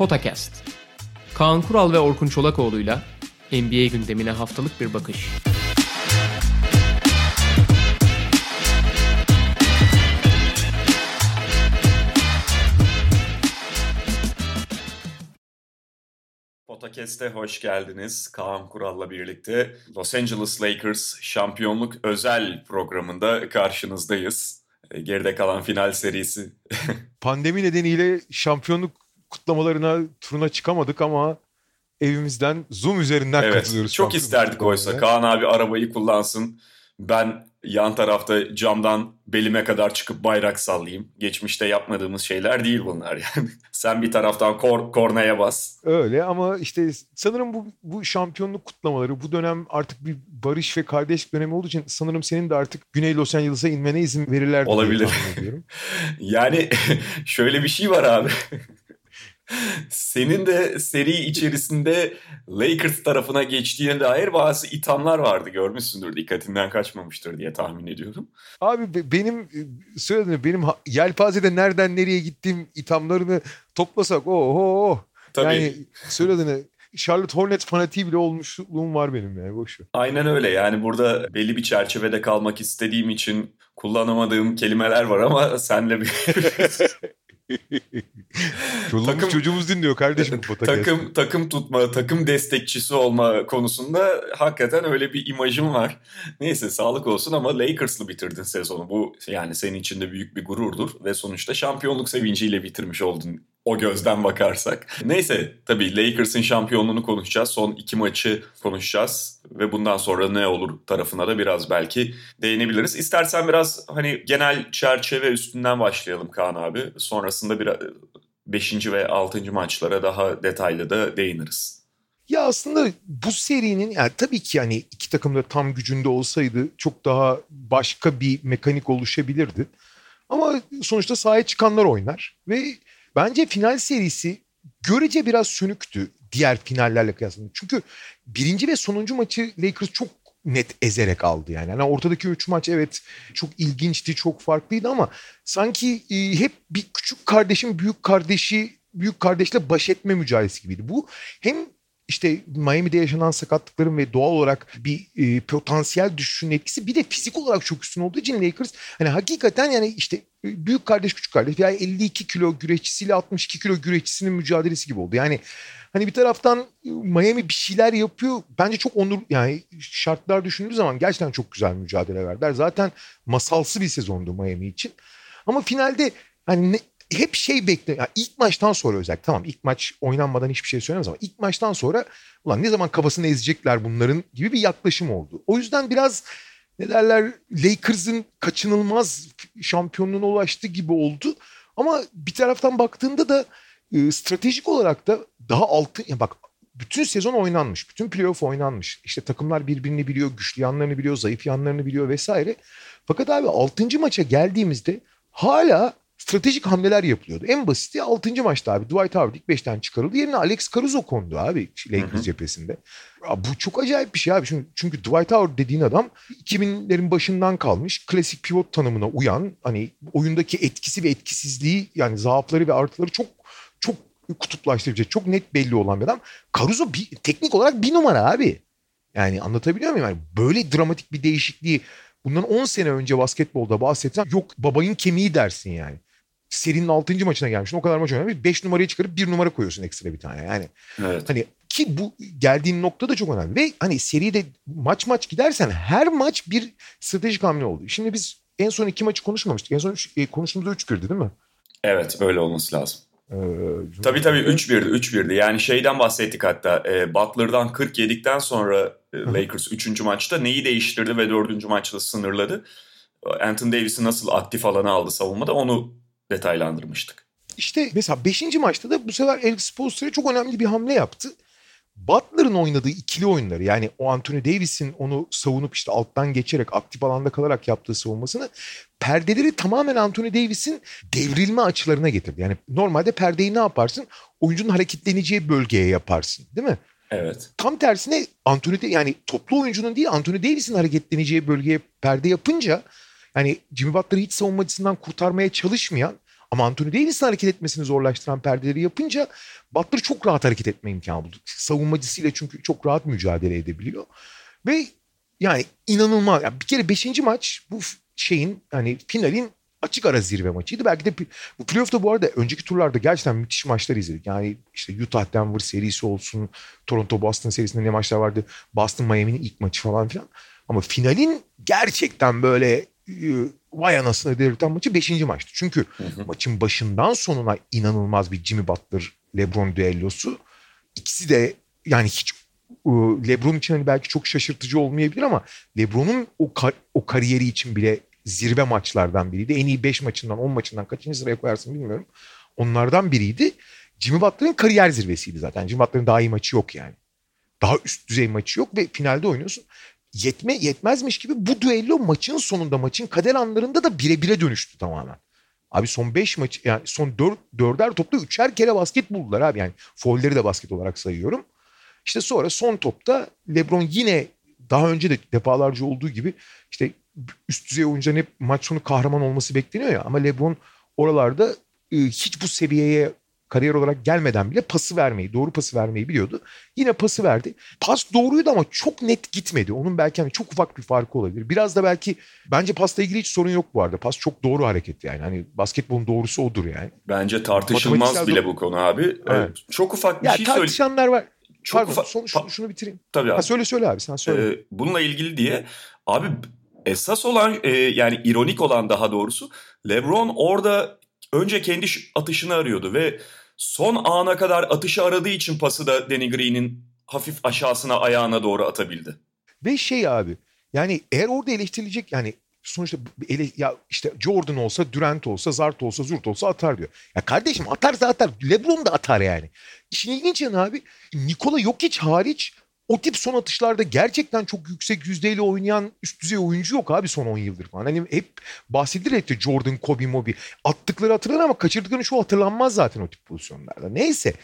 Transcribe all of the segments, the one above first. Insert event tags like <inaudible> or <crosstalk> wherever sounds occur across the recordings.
Potakast. Kaan Kural ve Orkun Çolakoğlu'yla NBA gündemine haftalık bir bakış. Potakest'e hoş geldiniz. Kaan Kural'la birlikte Los Angeles Lakers şampiyonluk özel programında karşınızdayız. E, geride kalan final serisi. <laughs> Pandemi nedeniyle şampiyonluk kutlamalarına, turuna çıkamadık ama evimizden Zoom üzerinden evet, katılıyoruz. Çok isterdik oysa. Kaan abi arabayı kullansın. Ben yan tarafta camdan belime kadar çıkıp bayrak sallayayım. Geçmişte yapmadığımız şeyler değil bunlar yani. <laughs> Sen bir taraftan kor, kornaya bas. Öyle ama işte sanırım bu, bu şampiyonluk kutlamaları bu dönem artık bir barış ve kardeşlik dönemi olduğu için sanırım senin de artık Güney Los Angeles'a inmene izin verirler. Olabilir. <laughs> yani <laughs> şöyle bir şey var abi. Senin de seri içerisinde Lakers tarafına geçtiğine dair bazı ithamlar vardı. Görmüşsündür dikkatinden kaçmamıştır diye tahmin ediyorum. Abi benim söylediğim benim yelpazede nereden nereye gittiğim ithamlarını toplasak oho. Tabii. Yani söylediğini Charlotte Hornets fanatiği bile olmuşluğum var benim yani boş ver. Aynen öyle yani burada belli bir çerçevede kalmak istediğim için kullanamadığım kelimeler var ama <laughs> senle bir <laughs> <laughs> Çoluğumuz takım, çocuğumuz dinliyor kardeşim. Bu takım, takım tutma, takım destekçisi olma konusunda hakikaten öyle bir imajım var. Neyse sağlık olsun ama Lakers'lı bitirdin sezonu. Bu yani senin için de büyük bir gururdur ve sonuçta şampiyonluk sevinciyle bitirmiş oldun o gözden bakarsak. Neyse tabii Lakers'ın şampiyonluğunu konuşacağız. Son iki maçı konuşacağız ve bundan sonra ne olur tarafına da biraz belki değinebiliriz. İstersen biraz hani genel çerçeve üstünden başlayalım Kaan abi. Sonrasında bir 5. ve 6. maçlara daha detaylı da değiniriz. Ya aslında bu serinin yani tabii ki yani iki takım da tam gücünde olsaydı çok daha başka bir mekanik oluşabilirdi. Ama sonuçta sahaya çıkanlar oynar ve Bence final serisi görece biraz sönüktü diğer finallerle kıyasla. Çünkü birinci ve sonuncu maçı Lakers çok net ezerek aldı yani. yani ortadaki üç maç evet çok ilginçti, çok farklıydı ama sanki e, hep bir küçük kardeşin büyük kardeşi büyük kardeşle baş etme mücadelesi gibiydi. Bu hem işte Miami'de yaşanan sakatlıkların ve doğal olarak bir e, potansiyel düşüşün etkisi bir de fizik olarak çok üstün olduğu için Lakers hani hakikaten yani işte e, büyük kardeş küçük kardeş veya 52 kilo güreşçisiyle 62 kilo güreşçisinin mücadelesi gibi oldu. Yani hani bir taraftan e, Miami bir şeyler yapıyor. Bence çok onur yani şartlar düşündüğü zaman gerçekten çok güzel mücadele verdiler. Zaten masalsı bir sezondu Miami için. Ama finalde hani ne, hep şey bekle. Yani ilk maçtan sonra özellikle tamam ilk maç oynanmadan hiçbir şey söylemez ama ilk maçtan sonra ulan ne zaman kafasını ezecekler bunların gibi bir yaklaşım oldu. O yüzden biraz ne derler Lakers'ın kaçınılmaz şampiyonluğuna ulaştı gibi oldu. Ama bir taraftan baktığında da e, stratejik olarak da daha altı ya bak bütün sezon oynanmış. Bütün playoff oynanmış. İşte takımlar birbirini biliyor, güçlü yanlarını biliyor, zayıf yanlarını biliyor vesaire. Fakat abi 6. maça geldiğimizde hala stratejik hamleler yapılıyordu. En basiti 6. maçta abi Dwight Howard ilk 5'ten çıkarıldı. Yerine Alex Caruso kondu abi Lakers cephesinde. Ya bu çok acayip bir şey abi. Çünkü, çünkü Dwight Howard dediğin adam 2000'lerin başından kalmış klasik pivot tanımına uyan hani oyundaki etkisi ve etkisizliği yani zaafları ve artıları çok çok kutuplaştırıcı, çok net belli olan bir adam. Caruso bir, teknik olarak bir numara abi. Yani anlatabiliyor muyum? Yani böyle dramatik bir değişikliği bundan 10 sene önce basketbolda bahsetsen yok babayın kemiği dersin yani serinin 6. maçına gelmişsin. O kadar maç oynamış. 5 numarayı çıkarıp 1 numara koyuyorsun ekstra bir tane. Yani evet. hani ki bu geldiğin nokta da çok önemli. Ve hani seride maç maç gidersen her maç bir stratejik hamle oldu. Şimdi biz en son iki maçı konuşmamıştık. En son üç, e, konuştuğumuzda 3 girdi değil mi? Evet öyle olması lazım. Ee, tabii tabii 3-1'di 3-1'di. Yani şeyden bahsettik hatta e, Butler'dan 40 yedikten sonra e, Lakers 3. maçta neyi değiştirdi ve 4. maçta sınırladı. Anthony Davis'i nasıl aktif alana aldı savunmada onu detaylandırmıştık. İşte mesela 5. maçta da bu sefer Eric Spoelstra çok önemli bir hamle yaptı. Butler'ın oynadığı ikili oyunları yani o Anthony Davis'in onu savunup işte alttan geçerek aktif alanda kalarak yaptığı savunmasını perdeleri tamamen Anthony Davis'in devrilme açılarına getirdi. Yani normalde perdeyi ne yaparsın? Oyuncunun hareketleneceği bölgeye yaparsın değil mi? Evet. Tam tersine Anthony yani toplu oyuncunun değil Anthony Davis'in hareketleneceği bölgeye perde yapınca yani Jimmy Butler'ı hiç savunma açısından kurtarmaya çalışmayan Ama Anthony Davis'in hareket etmesini zorlaştıran perdeleri yapınca Butler çok rahat hareket etme imkanı buldu. Savunmacısıyla çünkü çok rahat mücadele edebiliyor. Ve yani inanılmaz. Yani bir kere 5. maç bu şeyin hani finalin açık ara zirve maçıydı. Belki de bu playoff'ta bu arada önceki turlarda gerçekten müthiş maçlar izledik. Yani işte Utah Denver serisi olsun, Toronto Boston serisinde ne maçlar vardı. Boston Miami'nin ilk maçı falan filan. Ama finalin gerçekten böyle vay anasını delirten maçı 5. maçtı. Çünkü hı hı. maçın başından sonuna inanılmaz bir Jimmy Butler LeBron düellosu. İkisi de yani hiç e, LeBron için hani belki çok şaşırtıcı olmayabilir ama LeBron'un o kar, o kariyeri için bile zirve maçlardan biriydi. En iyi 5 maçından 10 maçından kaçıncı sıraya koyarsın bilmiyorum. Onlardan biriydi. Jimmy Butler'ın kariyer zirvesiydi zaten. Jimmy Butler'ın daha iyi maçı yok yani. Daha üst düzey maçı yok ve finalde oynuyorsun. Yetme yetmezmiş gibi bu düello maçın sonunda maçın kader anlarında da bire bire dönüştü tamamen. Abi son 5 maç yani son 4 dörder topta üçer kere basket buldular abi yani. Foul'leri de basket olarak sayıyorum. İşte sonra son topta LeBron yine daha önce de defalarca olduğu gibi işte üst düzey oyuncuların hep maç sonu kahraman olması bekleniyor ya. Ama LeBron oralarda e, hiç bu seviyeye kariyer olarak gelmeden bile pası vermeyi, doğru pası vermeyi biliyordu. Yine pası verdi. Pas doğruydu ama çok net gitmedi. Onun belki hani çok ufak bir farkı olabilir. Biraz da belki bence pasla ilgili hiç sorun yok bu arada. Pas çok doğru hareket yani. Hani basketbolun doğrusu odur yani. Bence tartışılmaz bile bu konu abi. Evet. Çok ufak bir ya, şey söyle. Tartışanlar var. Çok Pardon, ufak. Son, şunu, şunu bitireyim. Tabii abi. Ha, söyle söyle abi sen söyle. Ee, bununla ilgili diye abi esas olan e, yani ironik olan daha doğrusu LeBron orada önce kendi atışını arıyordu ve son ana kadar atışı aradığı için pası da Danny Green'in hafif aşağısına ayağına doğru atabildi. Ve şey abi yani eğer orada eleştirilecek yani sonuçta ele, ya işte Jordan olsa, Durant olsa, Zart olsa, Zurt olsa atar diyor. Ya kardeşim atarsa atar. LeBron da atar yani. İşin ilginç yanı abi Nikola Jokic hariç o tip son atışlarda gerçekten çok yüksek yüzdeyle oynayan üst düzey oyuncu yok abi son 10 yıldır falan. Hani hep bahsedilir etti Jordan, Kobe, Moby. Attıkları hatırlanır ama kaçırdıkları şu hatırlanmaz zaten o tip pozisyonlarda. Neyse.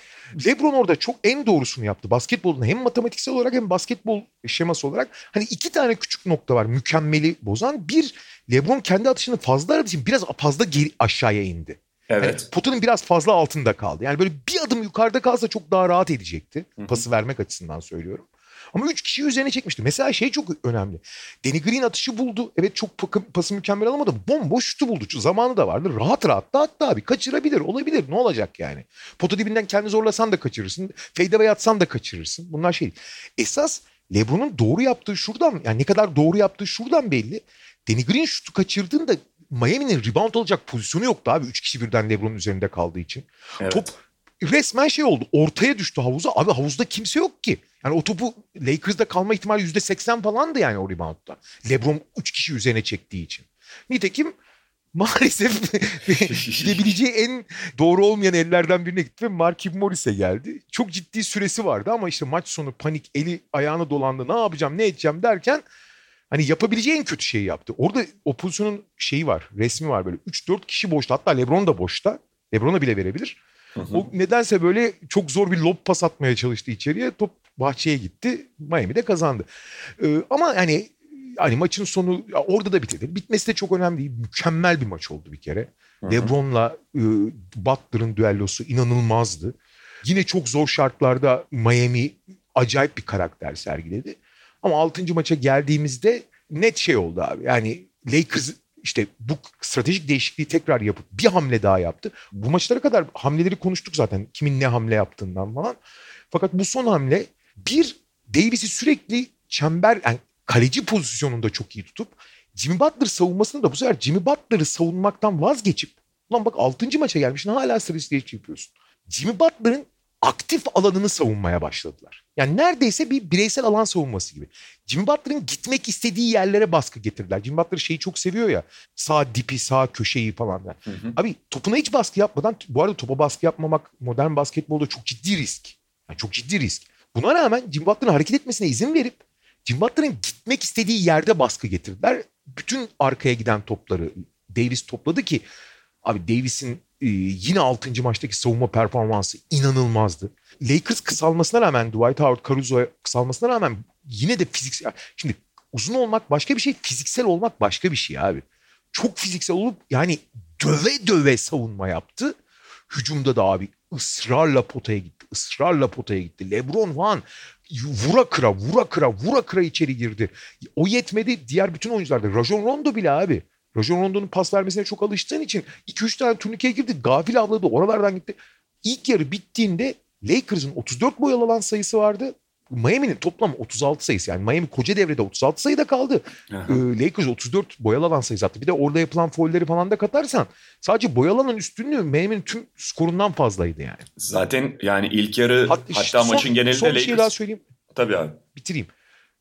LeBron orada çok en doğrusunu yaptı. Basketbolun hem matematiksel olarak hem basketbol şeması olarak hani iki tane küçük nokta var mükemmeli bozan. Bir LeBron kendi atışını fazla aradığı için biraz fazla geri aşağıya indi. Evet. Yani potanın biraz fazla altında kaldı. Yani böyle bir adım yukarıda kalsa çok daha rahat edecekti. Hı-hı. Pası vermek açısından söylüyorum. Ama 3 kişiyi üzerine çekmişti. Mesela şey çok önemli. Danny Green atışı buldu. Evet çok pası mükemmel alamadı. Bomboş şutu buldu. Zamanı da vardı. Rahat rahat da attı abi. Kaçırabilir. Olabilir. Ne olacak yani? Pota dibinden kendi zorlasan da kaçırırsın. Fadeaway atsan da kaçırırsın. Bunlar şey. Esas LeBron'un doğru yaptığı şuradan yani ne kadar doğru yaptığı şuradan belli. Danny Green şutu kaçırdığında Miami'nin rebound alacak pozisyonu yoktu abi. Üç kişi birden LeBron'un üzerinde kaldığı için. Evet. Top resmen şey oldu. Ortaya düştü havuza. Abi havuzda kimse yok ki. Yani o topu Lakers'da kalma ihtimali yüzde seksen falandı yani o reboundda. LeBron üç kişi üzerine çektiği için. Nitekim <laughs> maalesef gidebileceği en doğru olmayan ellerden birine gitti ve Markif Morris'e geldi. Çok ciddi süresi vardı ama işte maç sonu panik eli ayağına dolandı ne yapacağım ne edeceğim derken hani yapabileceği en kötü şeyi yaptı. Orada o pozisyonun şeyi var resmi var böyle 3-4 kişi boşta hatta Lebron da boşta. Lebron'a bile verebilir. O nedense böyle çok zor bir lob pas atmaya çalıştı içeriye. Top bahçeye gitti. Miami de kazandı. Ee, ama yani hani maçın sonu orada da bitirdi. Bitmesi de çok önemli değil. Mükemmel bir maç oldu bir kere. LeBron'la e, Butler'ın düellosu inanılmazdı. Yine çok zor şartlarda Miami acayip bir karakter sergiledi. Ama 6. maça geldiğimizde net şey oldu abi. Yani Lakers işte bu stratejik değişikliği tekrar yapıp bir hamle daha yaptı. Bu maçlara kadar hamleleri konuştuk zaten. Kimin ne hamle yaptığından falan. Fakat bu son hamle bir Davis'i sürekli çember yani kaleci pozisyonunda çok iyi tutup Jimmy Butler savunmasını da bu sefer Jimmy Butler'ı savunmaktan vazgeçip ulan bak 6. maça gelmişsin hala stratejik yapıyorsun. Jimmy Butler'ın aktif alanını savunmaya başladılar. Yani neredeyse bir bireysel alan savunması gibi. Jimmy Butler'ın gitmek istediği yerlere baskı getirdiler. Jimmy Butler şeyi çok seviyor ya. Sağ dipi, sağ köşeyi falan. Yani. Hı hı. Abi topuna hiç baskı yapmadan, bu arada topa baskı yapmamak modern basketbolda çok ciddi risk. Yani çok ciddi risk. Buna rağmen Jimmy Butler'ın hareket etmesine izin verip Jimmy Butler'ın gitmek istediği yerde baskı getirdiler. Bütün arkaya giden topları Davis topladı ki abi Davis'in e, yine 6. maçtaki savunma performansı inanılmazdı. Lakers kısalmasına rağmen Dwight Howard, Caruso'ya kısalmasına rağmen yine de fiziksel. Şimdi uzun olmak başka bir şey, fiziksel olmak başka bir şey abi. Çok fiziksel olup yani döve döve savunma yaptı. Hücumda da abi ısrarla potaya gitti. ısrarla potaya gitti. Lebron falan vura kıra vura kıra vura kıra içeri girdi. O yetmedi diğer bütün oyuncular da. Rajon Rondo bile abi. Rajon Rondo'nun pas vermesine çok alıştığın için 2-3 tane turnikeye girdi. Gafil avladı oralardan gitti. İlk yarı bittiğinde Lakers'ın 34 boyalı alan sayısı vardı. Miami'nin toplam 36 sayısı yani Miami koca devrede 36 sayıda kaldı. ee, Lakers 34 boyalı alan sayısı attı. Bir de orada yapılan foulleri falan da katarsan sadece boyalı alan üstünlüğü Miami'nin tüm skorundan fazlaydı yani. Zaten yani ilk yarı Hat, hatta son, maçın genelinde son Lakers... Son şey daha söyleyeyim. Tabii abi. Bitireyim.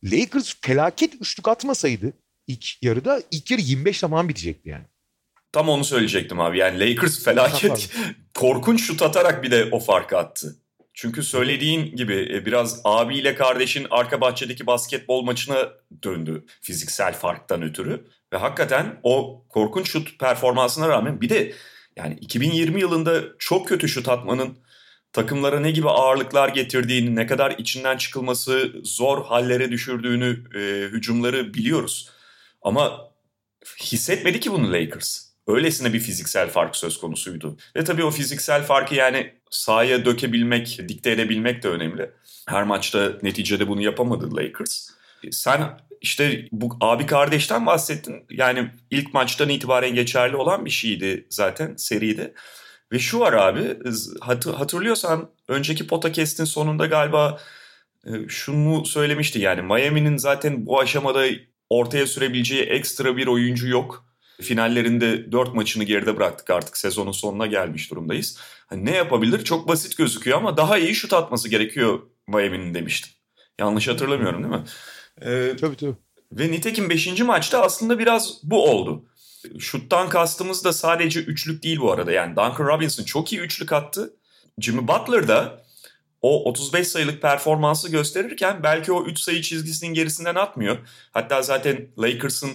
Lakers felaket üçlük atmasaydı ilk yarıda ilk yarı 25 zaman bitecekti yani. Tam onu söyleyecektim abi. Yani Lakers felaket korkunç şut atarak bir de o farkı attı. Çünkü söylediğin gibi e, biraz abiyle kardeşin arka bahçedeki basketbol maçına döndü fiziksel farktan ötürü. Ve hakikaten o korkunç şut performansına rağmen bir de yani 2020 yılında çok kötü şut atmanın takımlara ne gibi ağırlıklar getirdiğini, ne kadar içinden çıkılması zor hallere düşürdüğünü, e, hücumları biliyoruz. Ama hissetmedi ki bunu Lakers. Öylesine bir fiziksel fark söz konusuydu. Ve tabii o fiziksel farkı yani sahaya dökebilmek, dikte edebilmek de önemli. Her maçta neticede bunu yapamadı Lakers. Sen işte bu abi kardeşten bahsettin. Yani ilk maçtan itibaren geçerli olan bir şeydi zaten seride. Ve şu var abi hatırlıyorsan önceki podcast'in sonunda galiba e, şunu söylemişti yani Miami'nin zaten bu aşamada ortaya sürebileceği ekstra bir oyuncu yok. Finallerinde 4 maçını geride bıraktık artık sezonun sonuna gelmiş durumdayız. Hani ne yapabilir? Çok basit gözüküyor ama daha iyi şut atması gerekiyor Miami'nin demiştim. Yanlış hatırlamıyorum değil mi? Ee, tabii tabii. Ve nitekim 5. maçta aslında biraz bu oldu. Şuttan kastımız da sadece üçlük değil bu arada. Yani Duncan Robinson çok iyi üçlük attı. Jimmy Butler da o 35 sayılık performansı gösterirken belki o 3 sayı çizgisinin gerisinden atmıyor. Hatta zaten Lakers'ın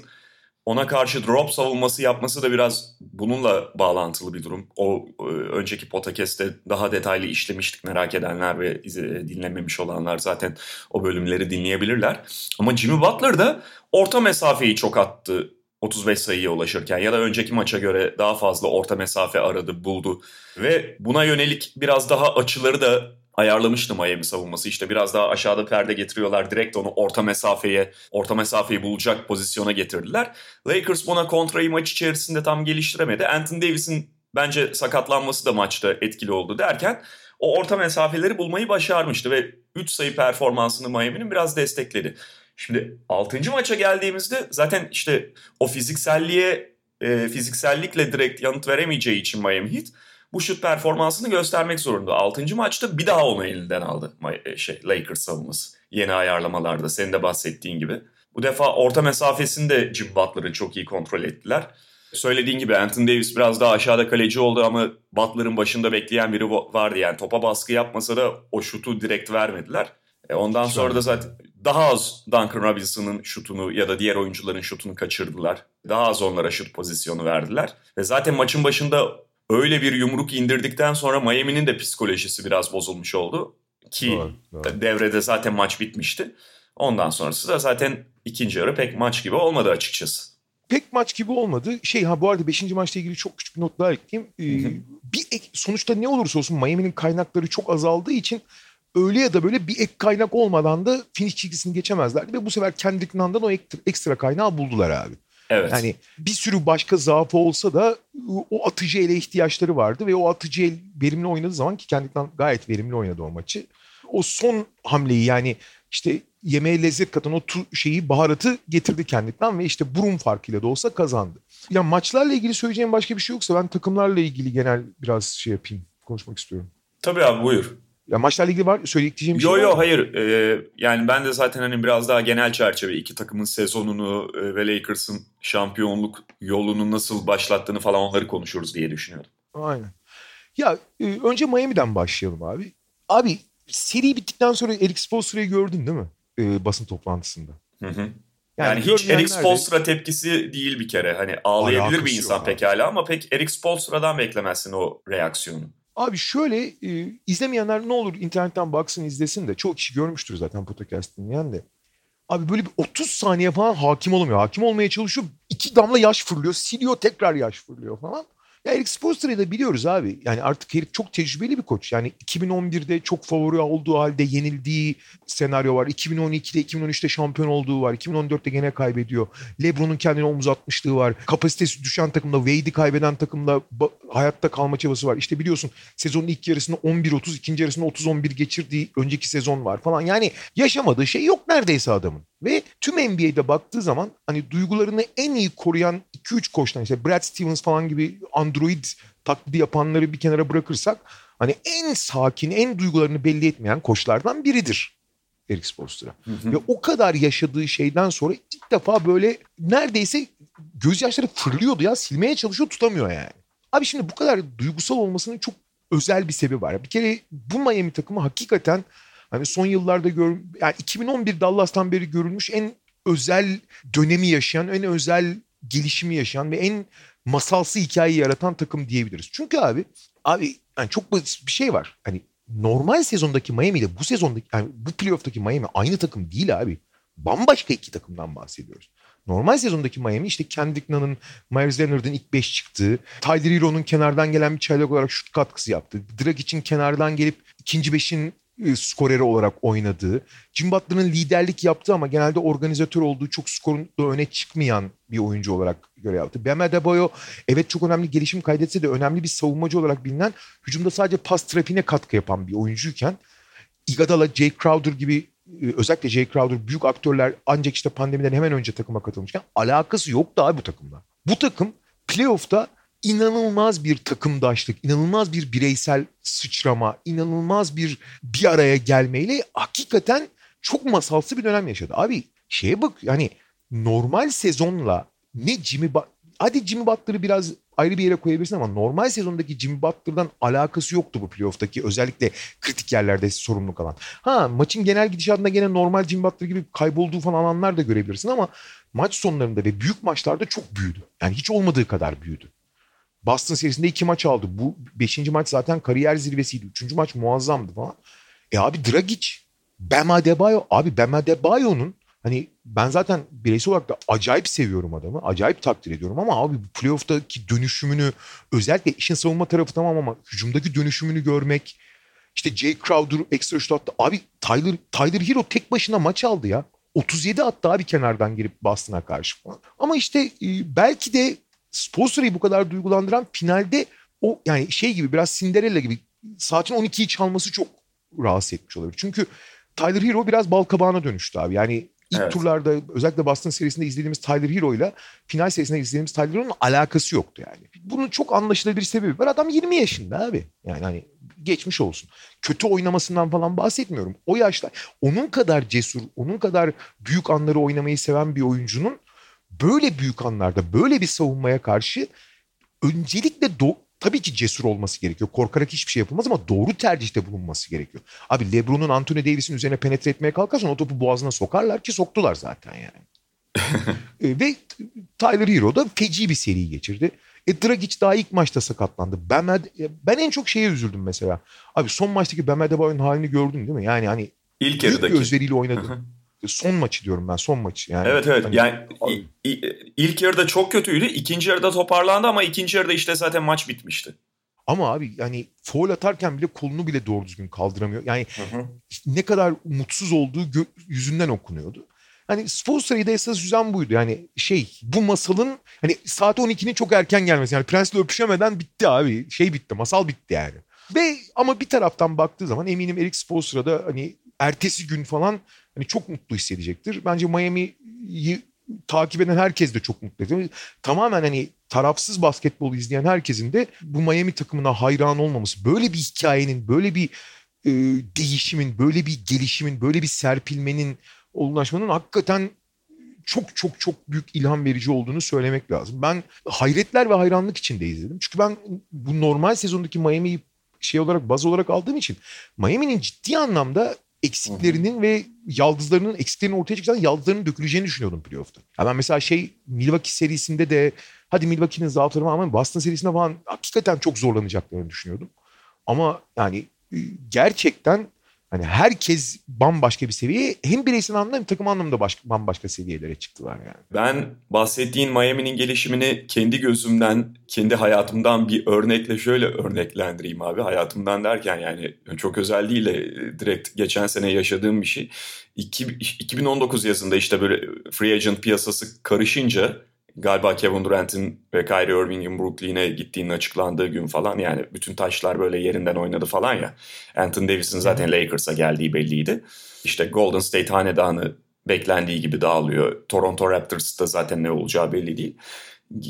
ona karşı drop savunması yapması da biraz bununla bağlantılı bir durum. O e, önceki podcast'te daha detaylı işlemiştik merak edenler ve dinlememiş olanlar zaten o bölümleri dinleyebilirler. Ama Jimmy Butler da orta mesafeyi çok attı 35 sayıya ulaşırken ya da önceki maça göre daha fazla orta mesafe aradı, buldu. Ve buna yönelik biraz daha açıları da ayarlamıştı Miami savunması. İşte biraz daha aşağıda perde getiriyorlar. Direkt onu orta mesafeye, orta mesafeyi bulacak pozisyona getirdiler. Lakers buna kontrayı maç içerisinde tam geliştiremedi. Anthony Davis'in bence sakatlanması da maçta etkili oldu derken o orta mesafeleri bulmayı başarmıştı ve 3 sayı performansını Miami'nin biraz destekledi. Şimdi 6. maça geldiğimizde zaten işte o fizikselliğe e, fiziksellikle direkt yanıt veremeyeceği için Miami Heat bu şut performansını göstermek zorunda. 6. maçta bir daha onu elinden aldı e, şey Lakers savunması. Yeni ayarlamalarda senin de bahsettiğin gibi. Bu defa orta mesafesini de Jim Butler'ı çok iyi kontrol ettiler. Söylediğin gibi Anthony Davis biraz daha aşağıda kaleci oldu ama Butler'ın başında bekleyen biri vardı. Yani topa baskı yapmasa da o şutu direkt vermediler. E ondan Hiç sonra da zaten daha az Duncan Robinson'ın şutunu ya da diğer oyuncuların şutunu kaçırdılar. Daha az onlara şut pozisyonu verdiler. Ve zaten maçın başında öyle bir yumruk indirdikten sonra Miami'nin de psikolojisi biraz bozulmuş oldu. Ki doğru, doğru. devrede zaten maç bitmişti. Ondan sonrası da zaten ikinci yarı pek maç gibi olmadı açıkçası. Pek maç gibi olmadı. Şey ha bu arada 5. maçla ilgili çok küçük bir not daha ekleyeyim. Ee, bir ek, sonuçta ne olursa olsun Miami'nin kaynakları çok azaldığı için öyle ya da böyle bir ek kaynak olmadan da finish çizgisini geçemezlerdi. Ve bu sefer kendiliklerinden o ekstra kaynağı buldular abi. Evet. Yani bir sürü başka zaafı olsa da o atıcı ele ihtiyaçları vardı ve o atıcı el verimli oynadığı zaman ki kendinden gayet verimli oynadı o maçı. O son hamleyi yani işte yemeğe lezzet katan o tu şeyi baharatı getirdi kendinden ve işte burun farkıyla da olsa kazandı. Ya maçlarla ilgili söyleyeceğim başka bir şey yoksa ben takımlarla ilgili genel biraz şey yapayım, konuşmak istiyorum. Tabii abi buyur. Ya maçlarla ilgili var söyleyeceğim bir yo, şey yo, var Yok hayır. Ee, yani ben de zaten hani biraz daha genel çerçeve iki takımın sezonunu e, ve Lakers'ın şampiyonluk yolunu nasıl başlattığını falan onları konuşuruz diye düşünüyorum. Aynen. Ya e, önce Miami'den başlayalım abi. Abi seri bittikten sonra Eric Spoelstra'yı gördün değil mi? E, basın toplantısında. Hı hı. Yani, yani hiç Eric Spoelstra tepkisi değil bir kere. Hani ağlayabilir Alakası bir insan pekala ama pek Eric Spoelstra'dan beklemezsin o reaksiyonu. Abi şöyle e, izlemeyenler ne olur internetten baksın izlesin de çok kişi görmüştür zaten podcast dinleyen de. Abi böyle bir 30 saniye falan hakim olamıyor. Hakim olmaya çalışıyor. iki damla yaş fırlıyor. Siliyor tekrar yaş fırlıyor falan. Ya Eric Spoelstra'yı da biliyoruz abi. Yani artık herif çok tecrübeli bir koç. Yani 2011'de çok favori olduğu halde yenildiği senaryo var. 2012'de 2013'te şampiyon olduğu var. 2014'te gene kaybediyor. LeBron'un kendine omuz atmışlığı var. Kapasitesi düşen takımda Wade'i kaybeden takımda hayatta kalma çabası var. İşte biliyorsun sezonun ilk yarısında 11-30, ikinci yarısında 30-11 geçirdiği önceki sezon var falan. Yani yaşamadığı şey yok neredeyse adamın. Ve tüm NBA'de baktığı zaman hani duygularını en iyi koruyan 2-3 koçtan işte Brad Stevens falan gibi android taklidi yapanları bir kenara bırakırsak hani en sakin, en duygularını belli etmeyen koçlardan biridir. Eric Spoelstra. Ve o kadar yaşadığı şeyden sonra ilk defa böyle neredeyse gözyaşları fırlıyordu ya silmeye çalışıyor tutamıyor yani. Abi şimdi bu kadar duygusal olmasının çok özel bir sebebi var. Bir kere bu Miami takımı hakikaten hani son yıllarda gör yani 2011 Dallas'tan beri görülmüş en özel dönemi yaşayan, en özel gelişimi yaşayan ve en masalsı hikayeyi yaratan takım diyebiliriz. Çünkü abi abi yani çok basit bir şey var. Hani normal sezondaki Miami ile bu sezondaki yani bu playoff'taki Miami aynı takım değil abi. Bambaşka iki takımdan bahsediyoruz. Normal sezondaki Miami işte Kendrick Nunn'ın, Myers Leonard'ın ilk 5 çıktığı, Tyler Hero'nun kenardan gelen bir çaylak olarak şut katkısı yaptığı, Dragic'in kenardan gelip ikinci beşin skoreri olarak oynadığı, Jim Butler'ın liderlik yaptığı ama genelde organizatör olduğu çok skorun da öne çıkmayan bir oyuncu olarak görev yaptı. Bam Adebayo evet çok önemli gelişim kaydetse de önemli bir savunmacı olarak bilinen, hücumda sadece pas trafiğine katkı yapan bir oyuncuyken Iguodala, Jay Crowder gibi e, özellikle Jay Crowder büyük aktörler ancak işte pandemiden hemen önce takıma katılmışken alakası yoktu abi bu takımla. Bu takım playoff'ta inanılmaz bir takımdaşlık, inanılmaz bir bireysel sıçrama, inanılmaz bir bir araya gelmeyle hakikaten çok masalsı bir dönem yaşadı. Abi şeye bak yani normal sezonla ne Jimmy ba- hadi Jimmy Butler'ı biraz ayrı bir yere koyabilirsin ama normal sezondaki Jimmy Butler'dan alakası yoktu bu playoff'taki özellikle kritik yerlerde sorumluluk alan. Ha maçın genel gidişatında gene normal Jimmy Butler gibi kaybolduğu falan alanlar da görebilirsin ama maç sonlarında ve büyük maçlarda çok büyüdü. Yani hiç olmadığı kadar büyüdü. Boston serisinde iki maç aldı. Bu beşinci maç zaten kariyer zirvesiydi. Üçüncü maç muazzamdı falan. E abi Dragic, Bam Adebayo. Abi Bam Adebayo'nun hani ben zaten bireysel olarak da acayip seviyorum adamı. Acayip takdir ediyorum ama abi bu playoff'taki dönüşümünü özellikle işin savunma tarafı tamam ama hücumdaki dönüşümünü görmek işte Jay Crowder ekstra şut attı. Abi Tyler, Tyler Hero tek başına maç aldı ya. 37 attı abi kenardan girip Boston'a karşı. Ama işte belki de Spoelstra'yı bu kadar duygulandıran finalde o yani şey gibi biraz Cinderella gibi saatin 12'yi çalması çok rahatsız etmiş olabilir. Çünkü Tyler Hero biraz bal kabağına dönüştü abi. Yani ilk evet. turlarda özellikle Boston serisinde izlediğimiz Tyler Hero ile final serisinde izlediğimiz Tyler Hero'nun alakası yoktu yani. Bunun çok anlaşılabilir sebebi var. Adam 20 yaşında abi. Yani hani geçmiş olsun. Kötü oynamasından falan bahsetmiyorum. O yaşta onun kadar cesur, onun kadar büyük anları oynamayı seven bir oyuncunun böyle büyük anlarda böyle bir savunmaya karşı öncelikle do- tabii ki cesur olması gerekiyor. Korkarak hiçbir şey yapılmaz ama doğru tercihte bulunması gerekiyor. Abi LeBron'un Anthony Davis'in üzerine penetre etmeye kalkarsan o topu boğazına sokarlar ki soktular zaten yani. <laughs> e, ve Tyler Hero da feci bir seri geçirdi. E Dragic daha ilk maçta sakatlandı. Ben, ben en çok şeye üzüldüm mesela. Abi son maçtaki Bam Adebayo'nun halini gördün değil mi? Yani hani ilk yarıdaki. Özveriyle oynadı son maçı diyorum ben son maçı yani. Evet evet hani, yani ilk yarıda çok kötüydü ikinci yarıda toparlandı ama ikinci yarıda işte zaten maç bitmişti. Ama abi yani foul atarken bile kolunu bile doğru düzgün kaldıramıyor. Yani hı hı. ne kadar mutsuz olduğu yüzünden okunuyordu. Hani Spolstra'yı da esas yüzen buydu. Yani şey bu masalın hani saat 12'nin çok erken gelmesi. Yani Prens'le öpüşemeden bitti abi. Şey bitti masal bitti yani. Ve ama bir taraftan baktığı zaman eminim Eric Spoelstra da hani ertesi gün falan hani çok mutlu hissedecektir. Bence Miami'yi takip eden herkes de çok mutlu edecek. Tamamen hani tarafsız basketbolu izleyen herkesin de bu Miami takımına hayran olmaması, böyle bir hikayenin, böyle bir e, değişimin, böyle bir gelişimin, böyle bir serpilmenin, olgunlaşmanın hakikaten çok çok çok büyük ilham verici olduğunu söylemek lazım. Ben hayretler ve hayranlık içinde izledim. Çünkü ben bu normal sezondaki Miami'yi şey olarak baz olarak aldığım için Miami'nin ciddi anlamda eksiklerinin ve yaldızlarının eksiklerinin ortaya çıkacağını yaldızlarının döküleceğini düşünüyordum playoff'ta. Ya ben mesela şey Milwaukee serisinde de hadi Milwaukee'nin zaafları var ama Boston serisinde falan hakikaten çok zorlanacaklarını düşünüyordum. Ama yani e, gerçekten Hani herkes bambaşka bir seviye hem bireysel anlamda hem takım anlamda başka, bambaşka seviyelere çıktılar yani. Ben bahsettiğin Miami'nin gelişimini kendi gözümden, kendi hayatımdan bir örnekle şöyle örneklendireyim abi. Hayatımdan derken yani çok özel değil de direkt geçen sene yaşadığım bir şey. 2019 yazında işte böyle free agent piyasası karışınca galiba Kevin Durant'in ve Kyrie Irving'in Brooklyn'e gittiğinin açıklandığı gün falan yani bütün taşlar böyle yerinden oynadı falan ya. Anthony Davis'in zaten Lakers'a geldiği belliydi. İşte Golden State hanedanı beklendiği gibi dağılıyor. Toronto Raptors'ta zaten ne olacağı belli değil.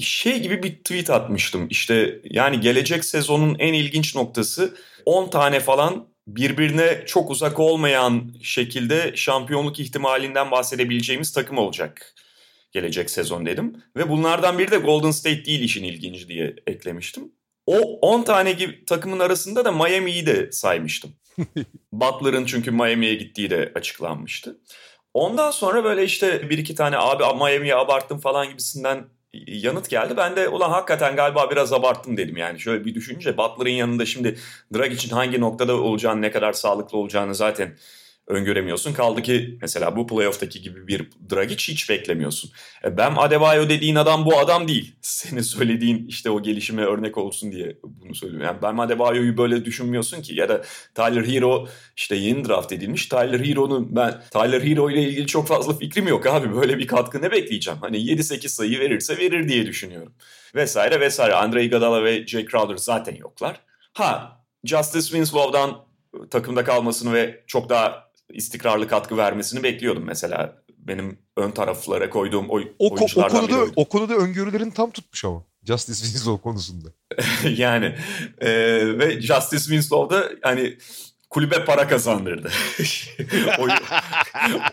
Şey gibi bir tweet atmıştım. İşte yani gelecek sezonun en ilginç noktası 10 tane falan birbirine çok uzak olmayan şekilde şampiyonluk ihtimalinden bahsedebileceğimiz takım olacak gelecek sezon dedim. Ve bunlardan biri de Golden State değil işin ilginci diye eklemiştim. O 10 tane gibi takımın arasında da Miami'yi de saymıştım. <laughs> Butler'ın çünkü Miami'ye gittiği de açıklanmıştı. Ondan sonra böyle işte bir iki tane abi Miami'ye abarttım falan gibisinden yanıt geldi. Ben de ulan hakikaten galiba biraz abarttım dedim yani. Şöyle bir düşününce Butler'ın yanında şimdi Drag için hangi noktada olacağını, ne kadar sağlıklı olacağını zaten öngöremiyorsun. Kaldı ki mesela bu playoff'taki gibi bir Dragic hiç beklemiyorsun. E Bam Adebayo dediğin adam bu adam değil. <laughs> Senin söylediğin işte o gelişime örnek olsun diye bunu söylüyorum. Yani Bam Adebayo'yu böyle düşünmüyorsun ki. Ya da Tyler Hero işte yeni draft edilmiş. Tyler Hero'nun ben Tyler Hero ile ilgili çok fazla fikrim yok abi. Böyle bir katkı ne bekleyeceğim? Hani 7-8 sayı verirse verir diye düşünüyorum. Vesaire vesaire. Andre Iguodala ve Jay Crowder zaten yoklar. Ha Justice Winslow'dan takımda kalmasını ve çok daha istikrarlı katkı vermesini bekliyordum mesela. Benim ön taraflara koyduğum oy, o, oyunculardan o konuda, O konuda öngörülerin tam tutmuş ama. Justice Winslow konusunda. <laughs> yani e, ve Justice Winslow da hani kulübe para kazandırdı. <laughs> oyu,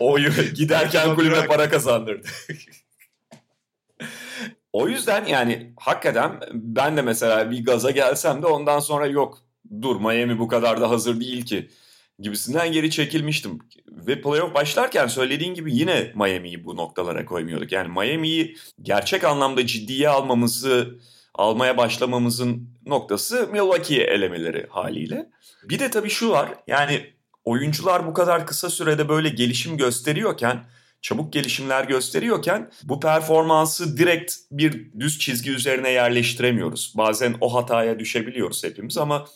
<laughs> oyu giderken kulübe para kazandırdı. o yüzden yani hakikaten ben de mesela bir gaza gelsem de ondan sonra yok dur Miami bu kadar da hazır değil ki gibisinden geri çekilmiştim. Ve playoff başlarken söylediğin gibi yine Miami'yi bu noktalara koymuyorduk. Yani Miami'yi gerçek anlamda ciddiye almamızı, almaya başlamamızın noktası Milwaukee'ye elemeleri haliyle. Bir de tabii şu var yani oyuncular bu kadar kısa sürede böyle gelişim gösteriyorken çabuk gelişimler gösteriyorken bu performansı direkt bir düz çizgi üzerine yerleştiremiyoruz. Bazen o hataya düşebiliyoruz hepimiz ama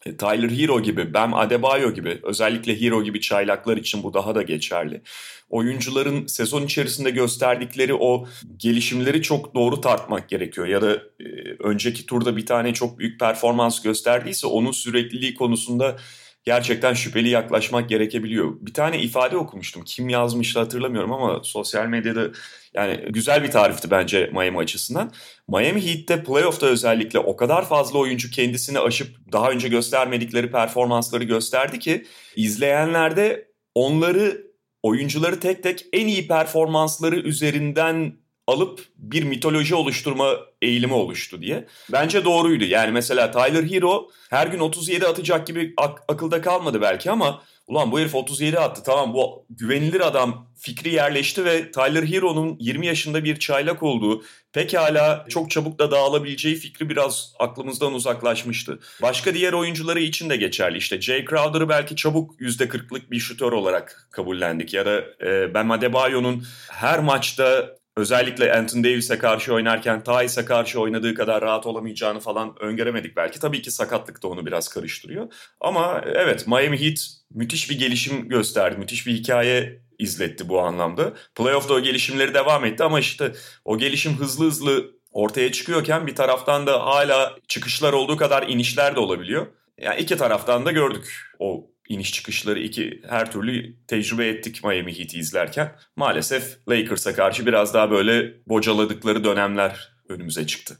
Tyler Hero gibi, Bam Adebayo gibi, özellikle Hero gibi çaylaklar için bu daha da geçerli. Oyuncuların sezon içerisinde gösterdikleri o gelişimleri çok doğru tartmak gerekiyor. Ya da e, önceki turda bir tane çok büyük performans gösterdiyse onun sürekliliği konusunda gerçekten şüpheli yaklaşmak gerekebiliyor. Bir tane ifade okumuştum. Kim yazmıştı hatırlamıyorum ama sosyal medyada yani güzel bir tarifti bence Miami açısından. Miami Heat'te playoff'ta özellikle o kadar fazla oyuncu kendisini aşıp daha önce göstermedikleri performansları gösterdi ki izleyenlerde onları oyuncuları tek tek en iyi performansları üzerinden alıp bir mitoloji oluşturma eğilimi oluştu diye. Bence doğruydu. Yani mesela Tyler Hero her gün 37 atacak gibi ak- akılda kalmadı belki ama ulan bu herif 37 attı tamam bu güvenilir adam fikri yerleşti ve Tyler Hero'nun 20 yaşında bir çaylak olduğu pekala çok çabuk da dağılabileceği fikri biraz aklımızdan uzaklaşmıştı. Başka diğer oyuncuları için de geçerli. İşte Jay Crowder'ı belki çabuk %40'lık bir şutör olarak kabullendik ya da e, Ben Adebayo'nun her maçta özellikle Anthony Davis'e karşı oynarken Tyus'a karşı oynadığı kadar rahat olamayacağını falan öngöremedik belki. Tabii ki sakatlık da onu biraz karıştırıyor. Ama evet Miami Heat müthiş bir gelişim gösterdi. Müthiş bir hikaye izletti bu anlamda. Playoff'da o gelişimleri devam etti ama işte o gelişim hızlı hızlı ortaya çıkıyorken bir taraftan da hala çıkışlar olduğu kadar inişler de olabiliyor. Yani iki taraftan da gördük o iniş çıkışları iki her türlü tecrübe ettik Miami Heat'i izlerken. Maalesef Lakers'a karşı biraz daha böyle bocaladıkları dönemler önümüze çıktı.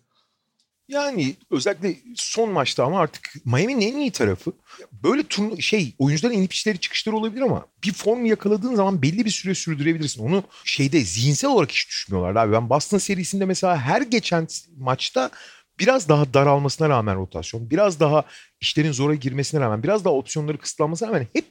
Yani özellikle son maçta ama artık Miami'nin en iyi tarafı böyle turnu şey oyuncuların inip işleri çıkışları olabilir ama bir form yakaladığın zaman belli bir süre sürdürebilirsin. Onu şeyde zihinsel olarak hiç düşmüyorlar abi. Ben Boston serisinde mesela her geçen maçta biraz daha daralmasına rağmen rotasyon, biraz daha işlerin zora girmesine rağmen, biraz daha opsiyonları kısıtlanmasına rağmen hep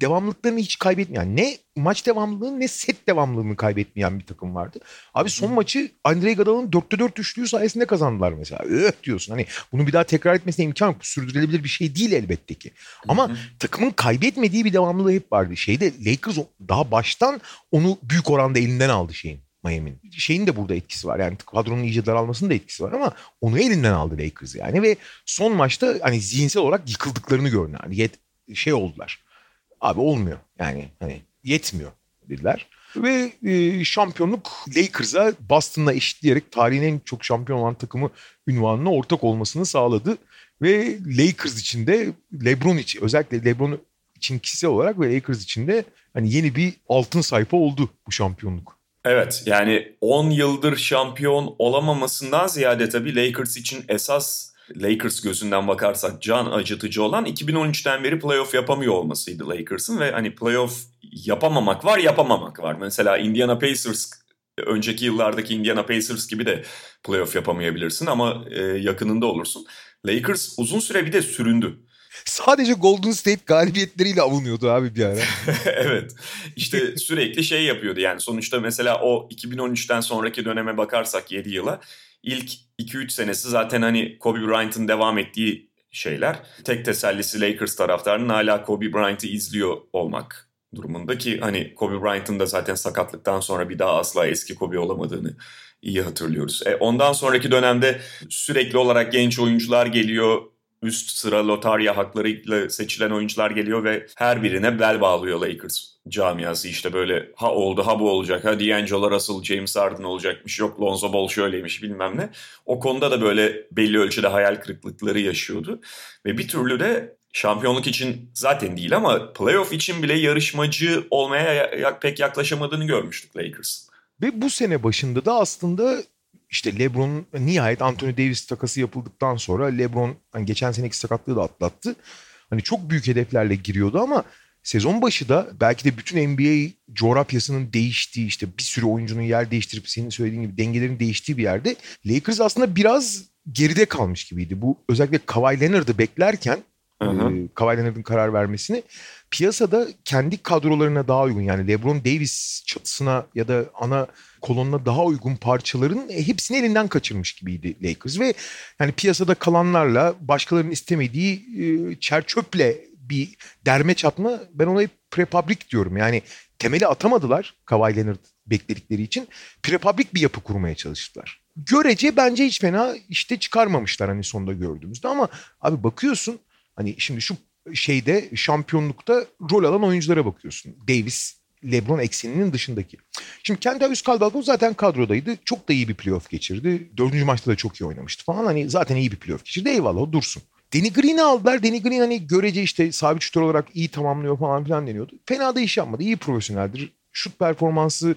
devamlılıklarını hiç kaybetmeyen, ne maç devamlılığını ne set devamlılığını kaybetmeyen bir takım vardı. Abi son maçı Andrei Gadal'ın 4'te 4 düştüğü sayesinde kazandılar mesela. Öh diyorsun hani bunu bir daha tekrar etmesine imkan yok. Sürdürülebilir bir şey değil elbette ki. Ama takımın kaybetmediği bir devamlılığı hep vardı. Şeyde Lakers daha baştan onu büyük oranda elinden aldı şeyin. Miami'nin. Şeyin de burada etkisi var. Yani kadronun iyice daralmasının da etkisi var ama onu elinden aldı Lakers yani ve son maçta hani zihinsel olarak yıkıldıklarını gördüler. Yani yet, şey oldular. Abi olmuyor. Yani hani yetmiyor dediler. Ve e, şampiyonluk Lakers'a Boston'la eşitleyerek tarihin en çok şampiyon olan takımı ünvanına ortak olmasını sağladı. Ve Lakers için de LeBron için özellikle LeBron için kişisel olarak ve Lakers için de hani yeni bir altın sayfa oldu bu şampiyonluk. Evet yani 10 yıldır şampiyon olamamasından ziyade tabii Lakers için esas Lakers gözünden bakarsak can acıtıcı olan 2013'ten beri playoff yapamıyor olmasıydı Lakers'ın ve hani playoff yapamamak var yapamamak var. Mesela Indiana Pacers önceki yıllardaki Indiana Pacers gibi de playoff yapamayabilirsin ama e, yakınında olursun. Lakers uzun süre bir de süründü. Sadece Golden State galibiyetleriyle avunuyordu abi bir ara. <laughs> evet. İşte sürekli şey yapıyordu yani sonuçta mesela o 2013'ten sonraki döneme bakarsak 7 yıla ilk 2-3 senesi zaten hani Kobe Bryant'ın devam ettiği şeyler. Tek tesellisi Lakers taraftarının hala Kobe Bryant'ı izliyor olmak durumunda ki hani Kobe Bryant'ın da zaten sakatlıktan sonra bir daha asla eski Kobe olamadığını iyi hatırlıyoruz. E, ondan sonraki dönemde sürekli olarak genç oyuncular geliyor üst sıra lotarya haklarıyla seçilen oyuncular geliyor ve her birine bel bağlıyor Lakers camiası işte böyle ha oldu ha bu olacak ha D'Angelo Russell James Harden olacakmış yok Lonzo Ball şöyleymiş bilmem ne. O konuda da böyle belli ölçüde hayal kırıklıkları yaşıyordu ve bir türlü de şampiyonluk için zaten değil ama playoff için bile yarışmacı olmaya pek yaklaşamadığını görmüştük Lakers. Ve bu sene başında da aslında işte LeBron nihayet Anthony Davis takası yapıldıktan sonra LeBron hani geçen seneki sakatlığı da atlattı. Hani çok büyük hedeflerle giriyordu ama sezon başı da belki de bütün NBA coğrafyasının değiştiği işte bir sürü oyuncunun yer değiştirip senin söylediğin gibi dengelerin değiştiği bir yerde Lakers aslında biraz geride kalmış gibiydi. Bu özellikle Kawhi Leonard'ı beklerken hı hı. E, Kawhi Leonard'ın karar vermesini piyasada kendi kadrolarına daha uygun yani LeBron Davis çatısına ya da ana kolonuna daha uygun parçaların hepsini elinden kaçırmış gibiydi Lakers ve yani piyasada kalanlarla başkalarının istemediği e, çerçöple bir derme çatma ben ona hep prefabrik diyorum. Yani temeli atamadılar Kawhi Leonard bekledikleri için prefabrik bir yapı kurmaya çalıştılar. Görece bence hiç fena işte çıkarmamışlar hani sonunda gördüğümüzde ama abi bakıyorsun hani şimdi şu şeyde şampiyonlukta rol alan oyunculara bakıyorsun. Davis, LeBron ekseninin dışındaki. Şimdi Kentavius Caldwell zaten kadrodaydı. Çok da iyi bir playoff geçirdi. Dördüncü maçta da çok iyi oynamıştı falan. Hani zaten iyi bir playoff geçirdi. Eyvallah o dursun. Danny Green'i aldılar. Danny Green hani görece işte sabit şutör olarak iyi tamamlıyor falan filan deniyordu. Fena da iş yapmadı. İyi profesyoneldir. Şut performansı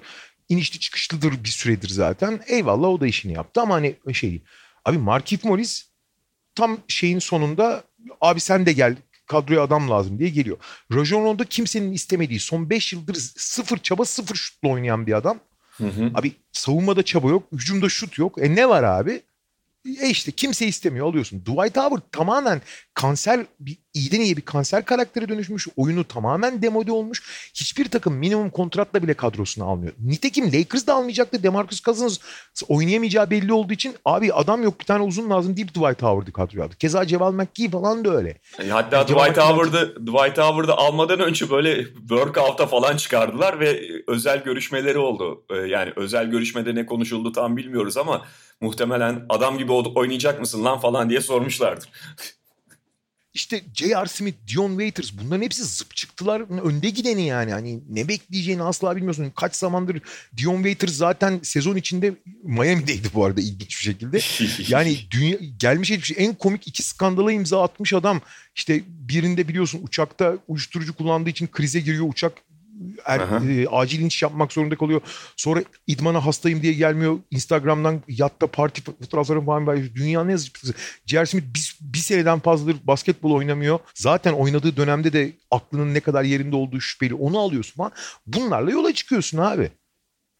inişli çıkışlıdır bir süredir zaten. Eyvallah o da işini yaptı ama hani şey. Abi Markif Morris tam şeyin sonunda abi sen de gel kadroya adam lazım diye geliyor. Rajon Rondo kimsenin istemediği son 5 yıldır sıfır çaba sıfır şutla oynayan bir adam. Hı hı. Abi savunmada çaba yok, hücumda şut yok. E ne var abi? E işte kimse istemiyor alıyorsun. Dwight Howard tamamen kanser bir iyiden iyi bir kanser karaktere dönüşmüş. Oyunu tamamen demode olmuş. Hiçbir takım minimum kontratla bile kadrosunu almıyor. Nitekim Lakers da almayacaktı. DeMarcus Cousins oynayamayacağı belli olduğu için abi adam yok bir tane uzun lazım deyip Dwight Howard'ı kadroya aldı. Keza Ceval McGee falan da öyle. E hatta yani Dwight Howard'ı Dwight Howard'ı almadan önce böyle workout'a falan çıkardılar ve özel görüşmeleri oldu. E, yani özel görüşmede ne konuşuldu tam bilmiyoruz ama muhtemelen adam gibi oynayacak mısın lan falan diye sormuşlardır. <laughs> İşte J.R. Smith, Dion Waiters bunların hepsi zıp çıktılar. Önde gideni yani. Hani ne bekleyeceğini asla bilmiyorsun. Kaç zamandır Dion Waiters zaten sezon içinde Miami'deydi bu arada ilginç bir şekilde. <laughs> Yani dünya, gelmiş etmiş en komik iki skandala imza atmış adam. İşte birinde biliyorsun uçakta uyuşturucu kullandığı için krize giriyor. Uçak er, e, acil iniş yapmak zorunda kalıyor. Sonra idmana hastayım diye gelmiyor. Instagram'dan yatta parti fotoğrafları falan var. Dünyanın en zıplısı. J.R. Smith bir, bir seneden fazladır basketbol oynamıyor. Zaten oynadığı dönemde de aklının ne kadar yerinde olduğu şüpheli. Onu alıyorsun falan. Bunlarla yola çıkıyorsun abi.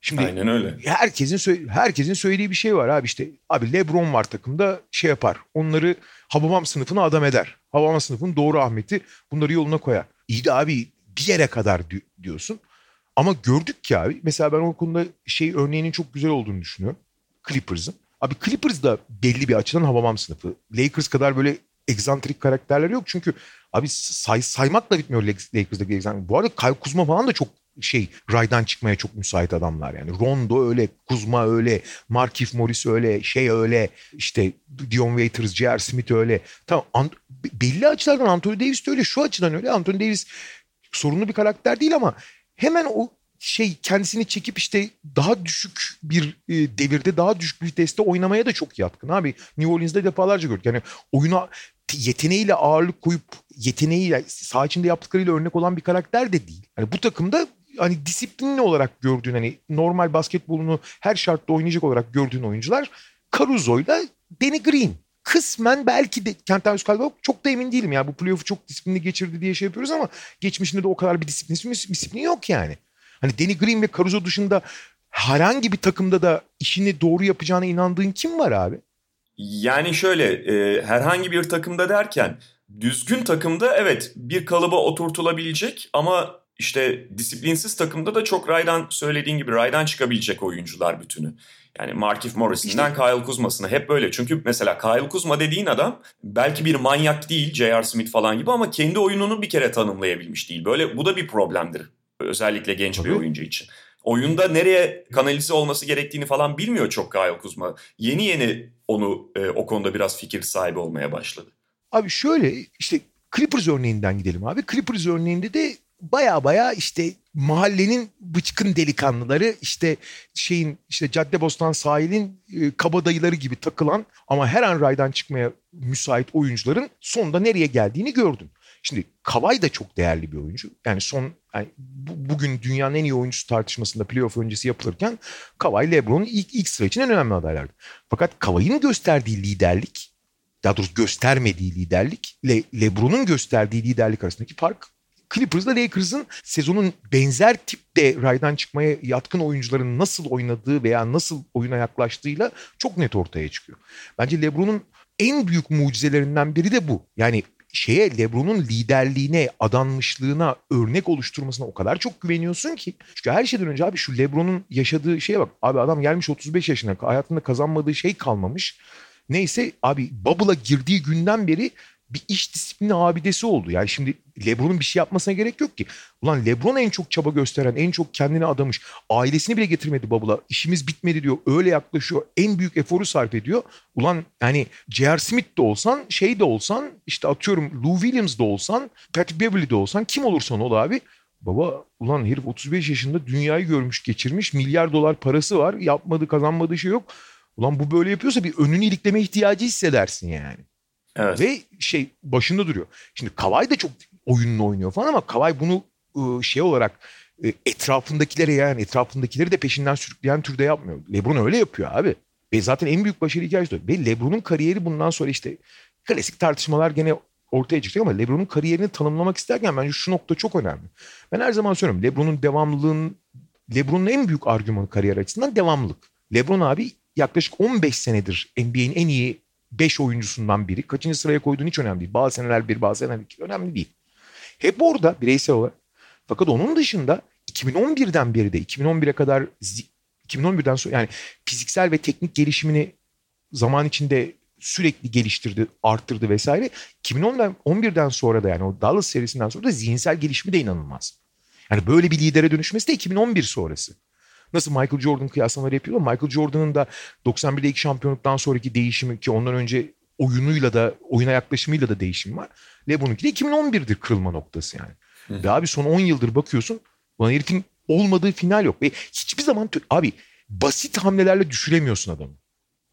Şimdi Aynen öyle. herkesin herkesin söylediği bir şey var abi işte abi LeBron var takımda şey yapar. Onları Hababam sınıfına adam eder. Hababam sınıfının doğru Ahmet'i bunları yoluna koyar. İyi de abi bir yere kadar diyorsun. Ama gördük ki abi mesela ben o konuda şey örneğinin çok güzel olduğunu düşünüyorum. Clippers'ın. Abi Clippers da belli bir açıdan Hababam sınıfı. Lakers kadar böyle egzantrik karakterler yok. Çünkü abi say, saymakla bitmiyor Lakers'daki egzantrik. Bu arada Kyle Kuzma falan da çok şey raydan çıkmaya çok müsait adamlar yani. Rondo öyle, Kuzma öyle, Markif Morris öyle, şey öyle, işte Dion Waiters, J.R. Smith öyle. Tamam belli açılardan Anthony Davis de öyle, şu açıdan öyle. Anthony Davis sorunlu bir karakter değil ama hemen o şey kendisini çekip işte daha düşük bir e, devirde daha düşük bir viteste oynamaya da çok yatkın abi. New Orleans'da defalarca gördük. Yani oyuna yeteneğiyle ağırlık koyup yeteneğiyle saha içinde yaptıklarıyla örnek olan bir karakter de değil. Yani bu takımda hani disiplinli olarak gördüğün hani normal basketbolunu her şartta oynayacak olarak gördüğün oyuncular Caruso'yla Danny Green. Kısmen belki de Kentavius Caldwell çok da emin değilim. Yani bu playoff'u çok disiplinli geçirdi diye şey yapıyoruz ama geçmişinde de o kadar bir disiplin, disiplin yok yani. Hani Danny Green ve Caruso dışında herhangi bir takımda da işini doğru yapacağına inandığın kim var abi? Yani şöyle e, herhangi bir takımda derken düzgün takımda evet bir kalıba oturtulabilecek ama işte disiplinsiz takımda da çok raydan söylediğin gibi raydan çıkabilecek oyuncular bütünü. Yani Markif Morrison'dan işte, Kyle Kuzma'sına hep böyle. Çünkü mesela Kyle Kuzma dediğin adam belki bir manyak değil J.R. Smith falan gibi ama kendi oyununu bir kere tanımlayabilmiş değil. Böyle bu da bir problemdir. Özellikle genç Tabii. bir oyuncu için. Oyunda nereye kanalize olması gerektiğini falan bilmiyor çok Kyle Kuzma. Yeni yeni onu e, o konuda biraz fikir sahibi olmaya başladı. Abi şöyle işte Clippers örneğinden gidelim abi. Clippers örneğinde de baya baya işte mahallenin bıçkın delikanlıları işte şeyin işte Caddebostan sahilin e, kabadayıları gibi takılan ama her an raydan çıkmaya müsait oyuncuların sonunda nereye geldiğini gördün. Şimdi Kavay da çok değerli bir oyuncu. Yani son yani bu, bugün dünyanın en iyi oyuncusu tartışmasında playoff öncesi yapılırken Kavay LeBron'un ilk, ilk sıra için en önemli adaylardı. Fakat Kavay'ın gösterdiği liderlik daha doğrusu göstermediği liderlik Le, LeBron'un gösterdiği liderlik arasındaki fark Clippers'la Lakers'ın sezonun benzer tipte raydan çıkmaya yatkın oyuncuların nasıl oynadığı veya nasıl oyuna yaklaştığıyla çok net ortaya çıkıyor. Bence LeBron'un en büyük mucizelerinden biri de bu. Yani şeye LeBron'un liderliğine, adanmışlığına, örnek oluşturmasına o kadar çok güveniyorsun ki. Çünkü her şeyden önce abi şu LeBron'un yaşadığı şeye bak. Abi adam gelmiş 35 yaşına hayatında kazanmadığı şey kalmamış. Neyse abi Bubble'a girdiği günden beri bir iş disiplini abidesi oldu. Yani şimdi LeBron'un bir şey yapmasına gerek yok ki. Ulan LeBron en çok çaba gösteren, en çok kendini adamış. Ailesini bile getirmedi Bubble'a. İşimiz bitmedi diyor. Öyle yaklaşıyor. En büyük eforu sarf ediyor. Ulan yani J.R. Smith de olsan, şey de olsan, işte atıyorum Lou Williams de olsan, Patrick Beverly de olsan kim olursan ol abi. Baba ulan herif 35 yaşında dünyayı görmüş geçirmiş. Milyar dolar parası var. Yapmadığı kazanmadığı şey yok. Ulan bu böyle yapıyorsa bir önünü ilikleme ihtiyacı hissedersin yani. Evet. Ve şey başında duruyor. Şimdi Kavay da çok oyununu oynuyor falan ama Kavay bunu şey olarak etrafındakilere yani etrafındakileri de peşinden sürükleyen türde yapmıyor. LeBron öyle yapıyor abi. Ve zaten en büyük başarı hikayesi de. Ve LeBron'un kariyeri bundan sonra işte klasik tartışmalar gene ortaya çıkıyor ama LeBron'un kariyerini tanımlamak isterken bence şu nokta çok önemli. Ben her zaman söylüyorum LeBron'un devamlılığın LeBron'un en büyük argümanı kariyer açısından devamlılık. LeBron abi yaklaşık 15 senedir NBA'in en iyi 5 oyuncusundan biri. Kaçıncı sıraya koyduğun hiç önemli değil. Bazı seneler bir, bazı seneler iki. Önemli değil. Hep orada bireysel olarak. Fakat onun dışında 2011'den beri de 2011'e kadar 2011'den sonra yani fiziksel ve teknik gelişimini zaman içinde sürekli geliştirdi, arttırdı vesaire. 2010'dan 11'den sonra da yani o Dallas serisinden sonra da zihinsel gelişimi de inanılmaz. Yani böyle bir lidere dönüşmesi de 2011 sonrası. Nasıl Michael Jordan kıyaslamaları yapıyor Michael Jordan'ın da 91'de ilk şampiyonluktan sonraki değişimi ki ondan önce oyunuyla da oyuna yaklaşımıyla da değişim var. LeBron'unki de 2011'dir kırılma noktası yani. Hı. Ve abi son 10 yıldır bakıyorsun bana herifin olmadığı final yok. Ve hiçbir zaman abi basit hamlelerle düşüremiyorsun adamı.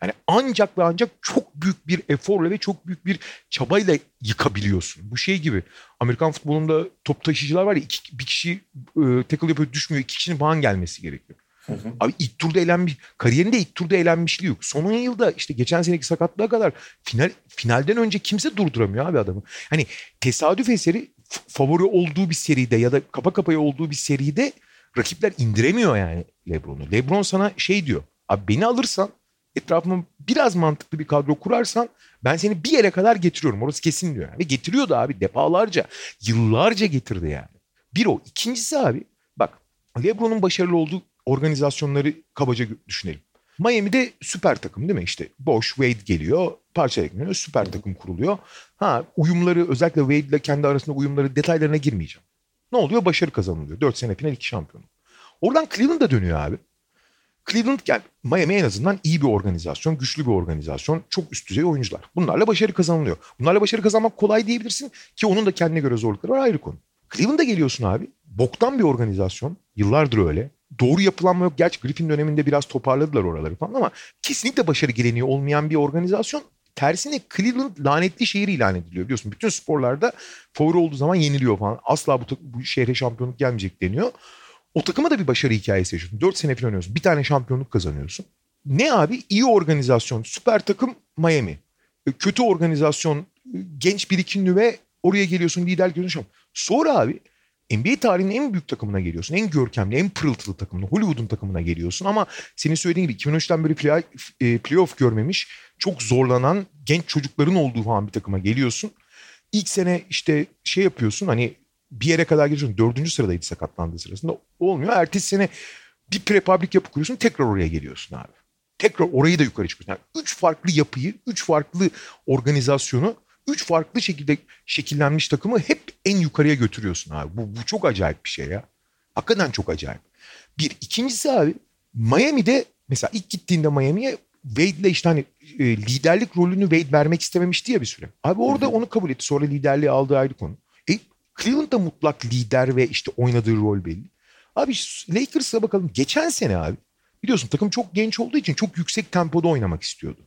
Yani ancak ve ancak çok büyük bir eforla ve çok büyük bir çabayla yıkabiliyorsun. Bu şey gibi Amerikan futbolunda top taşıyıcılar var ya iki, bir kişi e, tackle yapıyor düşmüyor. iki kişinin falan gelmesi gerekiyor. Hı hı. Abi ilk turda elenmiş, kariyerinde ilk turda elenmişliği yok. Son 10 yılda işte geçen seneki sakatlığa kadar final finalden önce kimse durduramıyor abi adamı. Hani tesadüf eseri favori olduğu bir seride ya da kapa kapaya olduğu bir seride Rakipler indiremiyor yani Lebron'u. Lebron sana şey diyor. Abi beni alırsan etrafıma biraz mantıklı bir kadro kurarsan ben seni bir yere kadar getiriyorum. Orası kesin diyor. Ve getiriyordu abi defalarca. Yıllarca getirdi yani. Bir o. İkincisi abi bak Lebron'un başarılı olduğu organizasyonları kabaca düşünelim. Miami'de süper takım değil mi? İşte Bosch, Wade geliyor, parça ekleniyor, süper takım kuruluyor. Ha uyumları özellikle Wade ile kendi arasında uyumları detaylarına girmeyeceğim. Ne oluyor? Başarı kazanılıyor. 4 sene final 2 şampiyonu. Oradan Cleveland'a dönüyor abi. Cleveland yani Miami en azından iyi bir organizasyon, güçlü bir organizasyon, çok üst düzey oyuncular. Bunlarla başarı kazanılıyor. Bunlarla başarı kazanmak kolay diyebilirsin ki onun da kendine göre zorlukları var ayrı konu. Cleveland'a geliyorsun abi. Boktan bir organizasyon. Yıllardır öyle. Doğru yapılanma yok. Gerçi Griffin döneminde biraz toparladılar oraları falan ama kesinlikle başarı geleneği olmayan bir organizasyon. Tersine Cleveland lanetli şehir ilan ediliyor biliyorsun. Bütün sporlarda favori olduğu zaman yeniliyor falan. Asla bu, bu şehre şampiyonluk gelmeyecek deniyor. O takıma da bir başarı hikayesi yaşıyorsun. 4 sene falan oynuyorsun. Bir tane şampiyonluk kazanıyorsun. Ne abi? İyi organizasyon. Süper takım Miami. E, kötü organizasyon. E, genç birikinli ve oraya geliyorsun lider görünüyorsun. Sonra abi NBA tarihinin en büyük takımına geliyorsun. En görkemli, en pırıltılı takımına, Hollywood'un takımına geliyorsun. Ama senin söylediğin gibi 2013'ten beri play, e, playoff görmemiş, çok zorlanan genç çocukların olduğu falan bir takıma geliyorsun. İlk sene işte şey yapıyorsun hani bir yere kadar geliyorsun. Dördüncü sıradaydı sakatlandığı sırasında. Olmuyor. Ertesi sene bir prepablik yapı kuruyorsun. Tekrar oraya geliyorsun abi. Tekrar orayı da yukarı çıkıyorsun. Yani üç farklı yapıyı, üç farklı organizasyonu, üç farklı şekilde şekillenmiş takımı hep en yukarıya götürüyorsun abi. Bu, bu çok acayip bir şey ya. Hakikaten çok acayip. Bir. ikincisi abi Miami'de mesela ilk gittiğinde Miami'ye Wade'le işte hani e, liderlik rolünü Wade vermek istememişti ya bir süre. Abi orada onu kabul etti. Sonra liderliği aldığı ayrı konu. Cleveland da mutlak lider ve işte oynadığı rol belli. Abi Lakers'a bakalım. Geçen sene abi biliyorsun takım çok genç olduğu için çok yüksek tempoda oynamak istiyordu.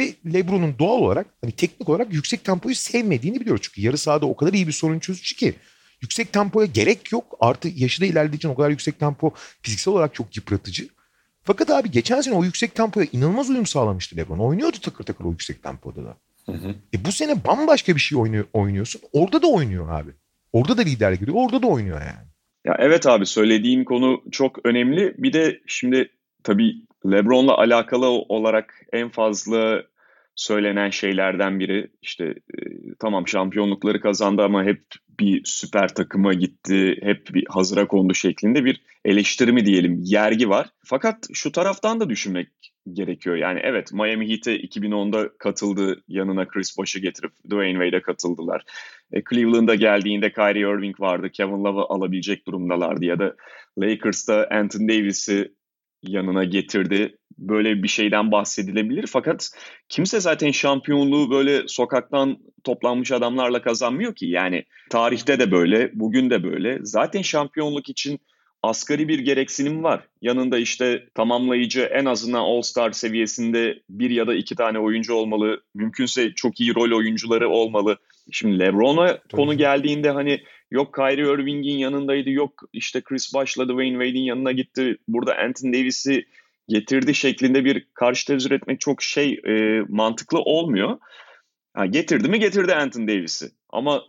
Ve LeBron'un doğal olarak hani teknik olarak yüksek tempoyu sevmediğini biliyoruz. Çünkü yarı sahada o kadar iyi bir sorun çözücü ki yüksek tempoya gerek yok. Artı yaşı da ilerlediği için o kadar yüksek tempo fiziksel olarak çok yıpratıcı. Fakat abi geçen sene o yüksek tempoya inanılmaz uyum sağlamıştı LeBron. Oynuyordu takır takır o yüksek tempoda da. Hı hı. E bu sene bambaşka bir şey oynuyor, oynuyorsun. Orada da oynuyor abi. Orada da liderlik ediyor. Orada da oynuyor yani. Ya evet abi söylediğin konu çok önemli. Bir de şimdi tabii LeBron'la alakalı olarak en fazla söylenen şeylerden biri işte e, tamam şampiyonlukları kazandı ama hep bir süper takıma gitti, hep bir hazıra kondu şeklinde bir eleştiri mi diyelim, yergi var. Fakat şu taraftan da düşünmek gerekiyor. Yani evet Miami Heat'e 2010'da katıldı, yanına Chris Bosh'u getirip Dwayne Wade'e katıldılar. E, Cleveland'a geldiğinde Kyrie Irving vardı, Kevin Love'ı alabilecek durumdalardı ya da Lakers'ta Anthony Davis'i yanına getirdi. Böyle bir şeyden bahsedilebilir fakat kimse zaten şampiyonluğu böyle sokaktan toplanmış adamlarla kazanmıyor ki. Yani tarihte de böyle, bugün de böyle. Zaten şampiyonluk için asgari bir gereksinim var. Yanında işte tamamlayıcı en azından All-Star seviyesinde bir ya da iki tane oyuncu olmalı. Mümkünse çok iyi rol oyuncuları olmalı. Şimdi LeBron'a konu geldiğinde hani yok Kyrie Irving'in yanındaydı, yok işte Chris Bosh'la Dwayne Wade'in yanına gitti. Burada Anthony Davis'i getirdi şeklinde bir karşı tezir etmek çok şey e, mantıklı olmuyor. Ha, getirdi mi getirdi Anthony Davis'i. Ama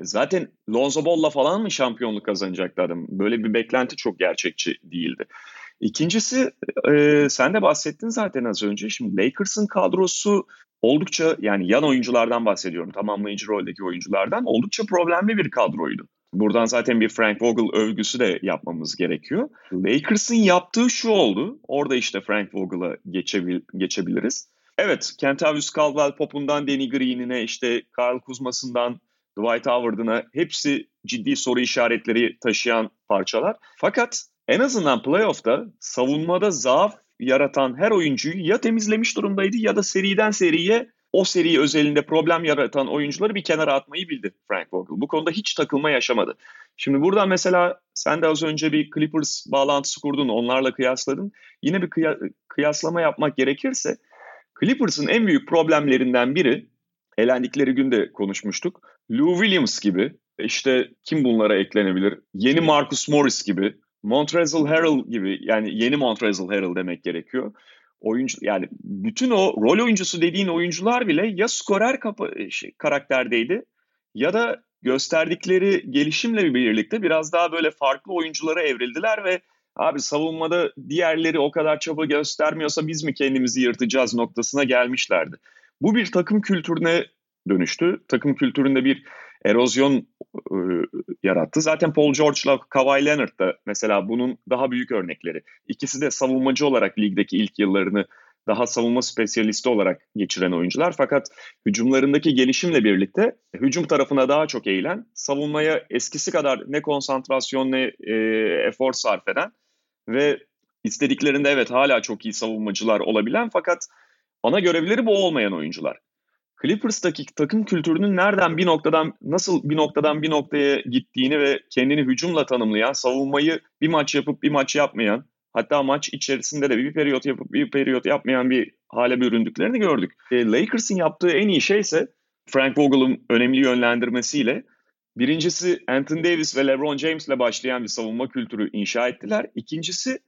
zaten Lonzo Ball'la falan mı şampiyonluk kazanacaktı adam? Böyle bir beklenti çok gerçekçi değildi. İkincisi e, sen de bahsettin zaten az önce. Şimdi Lakers'ın kadrosu oldukça yani yan oyunculardan bahsediyorum. Tamamlayıcı roldeki oyunculardan oldukça problemli bir kadroydu. Buradan zaten bir Frank Vogel övgüsü de yapmamız gerekiyor. Lakers'ın yaptığı şu oldu. Orada işte Frank Vogel'a geçebil geçebiliriz. Evet, Kentavius Caldwell Pop'undan Danny Green'ine işte Karl Kuzma'sından Dwight Howard'ına hepsi ciddi soru işaretleri taşıyan parçalar. Fakat en azından playoff'ta savunmada zaaf yaratan her oyuncuyu ya temizlemiş durumdaydı ya da seriden seriye o seri özelinde problem yaratan oyuncuları bir kenara atmayı bildi Frank Vogel. Bu konuda hiç takılma yaşamadı. Şimdi buradan mesela sen de az önce bir Clippers bağlantısı kurdun, onlarla kıyasladın. Yine bir kıya- kıyaslama yapmak gerekirse Clippers'ın en büyük problemlerinden biri, elendikleri günde konuşmuştuk. Lou Williams gibi, işte kim bunlara eklenebilir? Yeni Marcus Morris gibi, Montrezl Harrell gibi yani yeni Montrezl Harrell demek gerekiyor. Oyuncu yani bütün o rol oyuncusu dediğin oyuncular bile ya skorer kapı, şey, karakterdeydi ya da gösterdikleri gelişimle birlikte biraz daha böyle farklı oyunculara evrildiler ve abi savunmada diğerleri o kadar çaba göstermiyorsa biz mi kendimizi yırtacağız noktasına gelmişlerdi. Bu bir takım kültürüne dönüştü. Takım kültüründe bir erozyon e, yarattı. Zaten Paul George'la Kawhi Leonard da mesela bunun daha büyük örnekleri. İkisi de savunmacı olarak ligdeki ilk yıllarını daha savunma spesiyalisti olarak geçiren oyuncular. Fakat hücumlarındaki gelişimle birlikte hücum tarafına daha çok eğilen, savunmaya eskisi kadar ne konsantrasyon ne e, efor sarf eden ve istediklerinde evet hala çok iyi savunmacılar olabilen fakat ana görevleri bu olmayan oyuncular. Clippers'taki takım kültürünün nereden bir noktadan nasıl bir noktadan bir noktaya gittiğini ve kendini hücumla tanımlayan, savunmayı bir maç yapıp bir maç yapmayan, hatta maç içerisinde de bir periyot yapıp bir periyot yapmayan bir hale büründüklerini gördük. E, Lakers'ın yaptığı en iyi şey ise Frank Vogel'ın önemli yönlendirmesiyle birincisi Anthony Davis ve LeBron James'le başlayan bir savunma kültürü inşa ettiler. İkincisi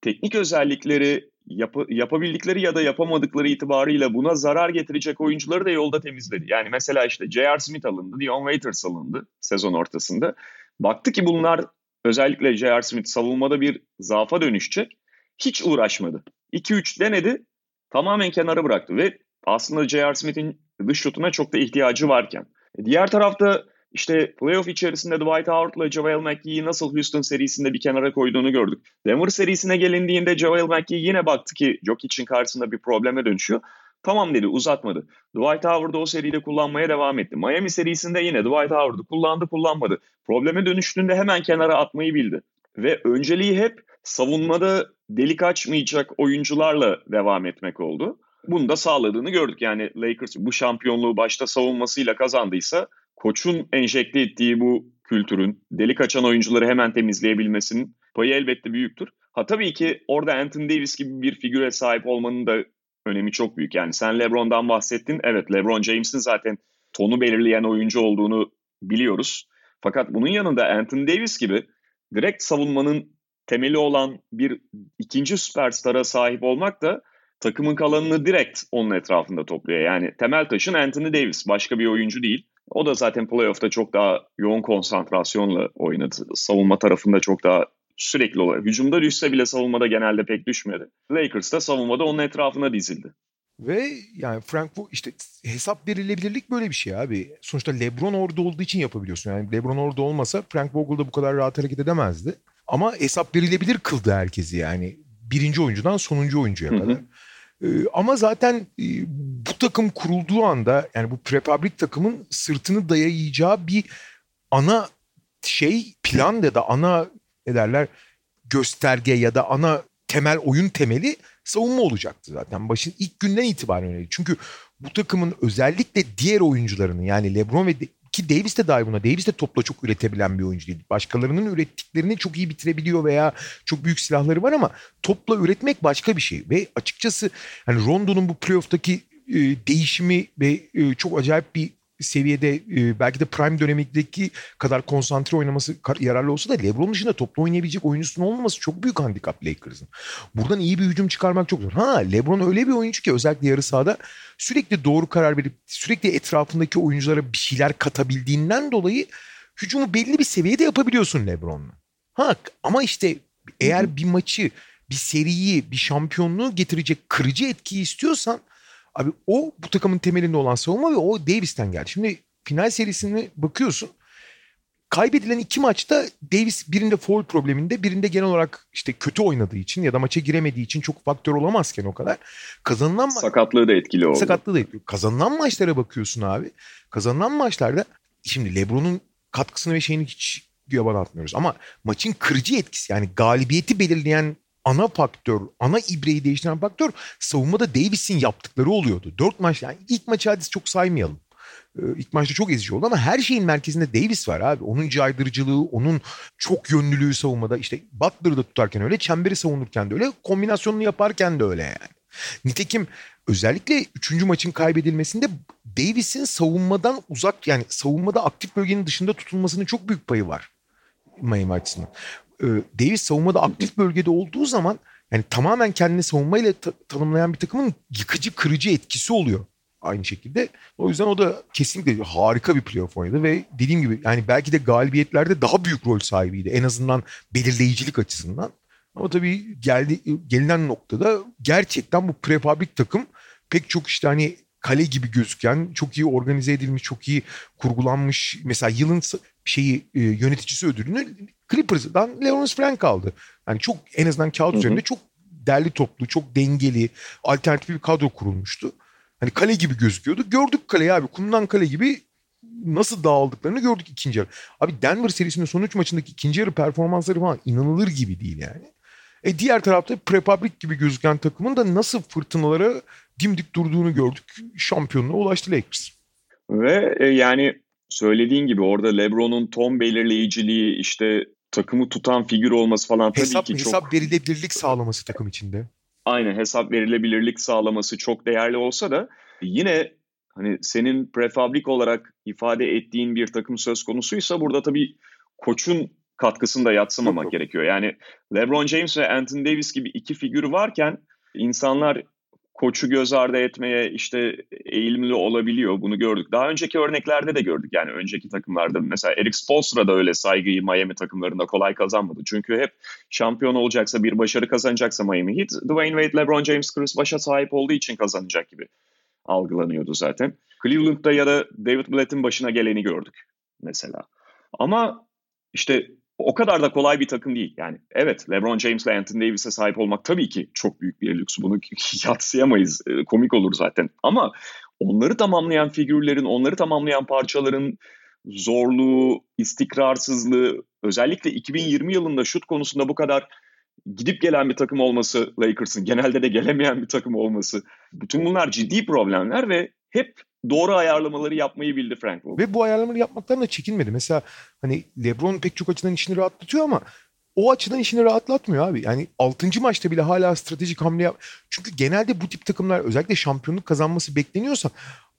teknik özellikleri yap yapabildikleri ya da yapamadıkları itibarıyla buna zarar getirecek oyuncuları da yolda temizledi. Yani mesela işte J.R. Smith alındı, Dion Waiters alındı sezon ortasında. Baktı ki bunlar özellikle J.R. Smith savunmada bir zaafa dönüşecek. Hiç uğraşmadı. 2-3 denedi, tamamen kenara bıraktı ve aslında J.R. Smith'in dış şutuna çok da ihtiyacı varken. Diğer tarafta işte playoff içerisinde Dwight Howard'la JaVale McGee'yi nasıl Houston serisinde bir kenara koyduğunu gördük. Denver serisine gelindiğinde JaVale McGee yine baktı ki Jokic'in karşısında bir probleme dönüşüyor. Tamam dedi uzatmadı. Dwight Howard'ı o seride kullanmaya devam etti. Miami serisinde yine Dwight Howard'ı kullandı kullanmadı. Probleme dönüştüğünde hemen kenara atmayı bildi. Ve önceliği hep savunmada delik açmayacak oyuncularla devam etmek oldu. Bunu da sağladığını gördük. Yani Lakers bu şampiyonluğu başta savunmasıyla kazandıysa koçun enjekte ettiği bu kültürün delik açan oyuncuları hemen temizleyebilmesinin payı elbette büyüktür. Ha tabii ki orada Anthony Davis gibi bir figüre sahip olmanın da önemi çok büyük. Yani sen LeBron'dan bahsettin. Evet LeBron James'in zaten tonu belirleyen oyuncu olduğunu biliyoruz. Fakat bunun yanında Anthony Davis gibi direkt savunmanın temeli olan bir ikinci süperstara sahip olmak da takımın kalanını direkt onun etrafında topluyor. Yani temel taşın Anthony Davis. Başka bir oyuncu değil. O da zaten playoff'ta çok daha yoğun konsantrasyonla oynadı. Savunma tarafında çok daha sürekli olarak. Hücumda düşse bile savunmada genelde pek düşmedi. Lakers da savunmada onun etrafına dizildi. Ve yani Frank işte hesap verilebilirlik böyle bir şey abi. Sonuçta LeBron orada olduğu için yapabiliyorsun. Yani LeBron orada olmasa Frank Vogel da bu kadar rahat hareket edemezdi. Ama hesap verilebilir kıldı herkesi yani. Birinci oyuncudan sonuncu oyuncuya kadar. Hı hı. Ee, ama zaten e, bu takım kurulduğu anda yani bu prefabrik takımın sırtını dayayacağı bir ana şey plan ya da ana ne derler gösterge ya da ana temel oyun temeli savunma olacaktı zaten. Başın ilk günden itibaren öyle. Çünkü bu takımın özellikle diğer oyuncularının yani LeBron ve ki Davis de dahi buna. Davis de topla çok üretebilen bir oyuncu değil. Başkalarının ürettiklerini çok iyi bitirebiliyor veya çok büyük silahları var ama topla üretmek başka bir şey. Ve açıkçası hani Rondo'nun bu playoff'taki e, değişimi ve e, çok acayip bir seviyede e, belki de prime dönemindeki kadar konsantre oynaması yararlı olsa da LeBron dışında toplu oynayabilecek oyuncusunun olmaması çok büyük handikap Lakers'ın. Buradan iyi bir hücum çıkarmak çok zor. Ha LeBron öyle bir oyuncu ki özellikle yarı sahada sürekli doğru karar verip sürekli etrafındaki oyunculara bir şeyler katabildiğinden dolayı hücumu belli bir seviyede yapabiliyorsun LeBron'la. Ha ama işte eğer bir maçı, bir seriyi, bir şampiyonluğu getirecek kırıcı etkiyi istiyorsan Abi o bu takımın temelinde olan savunma ve o Davis'ten geldi. Şimdi final serisine bakıyorsun. Kaybedilen iki maçta Davis birinde foul probleminde birinde genel olarak işte kötü oynadığı için ya da maça giremediği için çok faktör olamazken o kadar. Kazanılan ma- sakatlığı da etkili oldu. Sakatlığı da etkili. Kazanılan maçlara bakıyorsun abi. Kazanılan maçlarda şimdi LeBron'un katkısını ve şeyini hiç yaban atmıyoruz. Ama maçın kırıcı etkisi yani galibiyeti belirleyen ana faktör, ana ibreyi değiştiren faktör savunmada Davis'in yaptıkları oluyordu. Dört maç yani ilk maçı hadi çok saymayalım. Ee, ilk maçta çok ezici oldu ama her şeyin merkezinde Davis var abi. Onun caydırıcılığı, onun çok yönlülüğü savunmada. işte Butler'ı da tutarken öyle, çemberi savunurken de öyle, kombinasyonunu yaparken de öyle yani. Nitekim özellikle üçüncü maçın kaybedilmesinde Davis'in savunmadan uzak yani savunmada aktif bölgenin dışında tutulmasının çok büyük payı var Miami açısından e, Davis savunmada aktif bölgede olduğu zaman yani tamamen kendini savunmayla ta- tanımlayan bir takımın yıkıcı kırıcı etkisi oluyor aynı şekilde. O yüzden o da kesinlikle harika bir playoff oynadı ve dediğim gibi yani belki de galibiyetlerde daha büyük rol sahibiydi. En azından belirleyicilik açısından. Ama tabii geldi, gelinen noktada gerçekten bu prefabrik takım pek çok işte hani kale gibi gözüken, çok iyi organize edilmiş, çok iyi kurgulanmış. Mesela yılın şeyi e, yöneticisi ödülünü Clippers'dan Lawrence Frank aldı. Yani çok en azından kağıt üzerinde çok derli toplu, çok dengeli, alternatif bir kadro kurulmuştu. Hani kale gibi gözüküyordu. Gördük kaleyi abi. Kumdan kale gibi nasıl dağıldıklarını gördük ikinci yarı. Abi Denver serisinin son üç maçındaki ikinci yarı performansları falan inanılır gibi değil yani. E diğer tarafta Prepublic gibi gözüken takımın da nasıl fırtınalara dimdik durduğunu gördük. Şampiyonluğa ulaştı Lakers. Ve e, yani söylediğin gibi orada LeBron'un ton belirleyiciliği işte takımı tutan figür olması falan tabii hesap, ki hesap çok... verilebilirlik sağlaması takım içinde. Aynen hesap verilebilirlik sağlaması çok değerli olsa da yine hani senin prefabrik olarak ifade ettiğin bir takım söz konusuysa burada tabii koçun katkısını da yatsımamak gerekiyor. Yani LeBron James ve Anthony Davis gibi iki figür varken insanlar koçu göz ardı etmeye işte eğilimli olabiliyor. Bunu gördük. Daha önceki örneklerde de gördük. Yani önceki takımlarda mesela Eric Spoelstra da öyle saygıyı Miami takımlarında kolay kazanmadı. Çünkü hep şampiyon olacaksa bir başarı kazanacaksa Miami Heat, Dwayne Wade, LeBron James, Chris Bosh'a sahip olduğu için kazanacak gibi algılanıyordu zaten. Cleveland'da ya da David Blatt'in başına geleni gördük mesela. Ama işte o kadar da kolay bir takım değil. Yani evet LeBron James ile Anthony Davis'e sahip olmak tabii ki çok büyük bir lüks. Bunu <laughs> yatsıyamayız. E, komik olur zaten. Ama onları tamamlayan figürlerin, onları tamamlayan parçaların zorluğu, istikrarsızlığı, özellikle 2020 yılında şut konusunda bu kadar gidip gelen bir takım olması Lakers'ın, genelde de gelemeyen bir takım olması. Bütün bunlar ciddi problemler ve hep doğru ayarlamaları yapmayı bildi Frank Vogel. Ve bu ayarlamaları yapmaktan da çekinmedi. Mesela hani LeBron pek çok açıdan işini rahatlatıyor ama o açıdan işini rahatlatmıyor abi. Yani 6. maçta bile hala stratejik hamle yap. Çünkü genelde bu tip takımlar özellikle şampiyonluk kazanması bekleniyorsa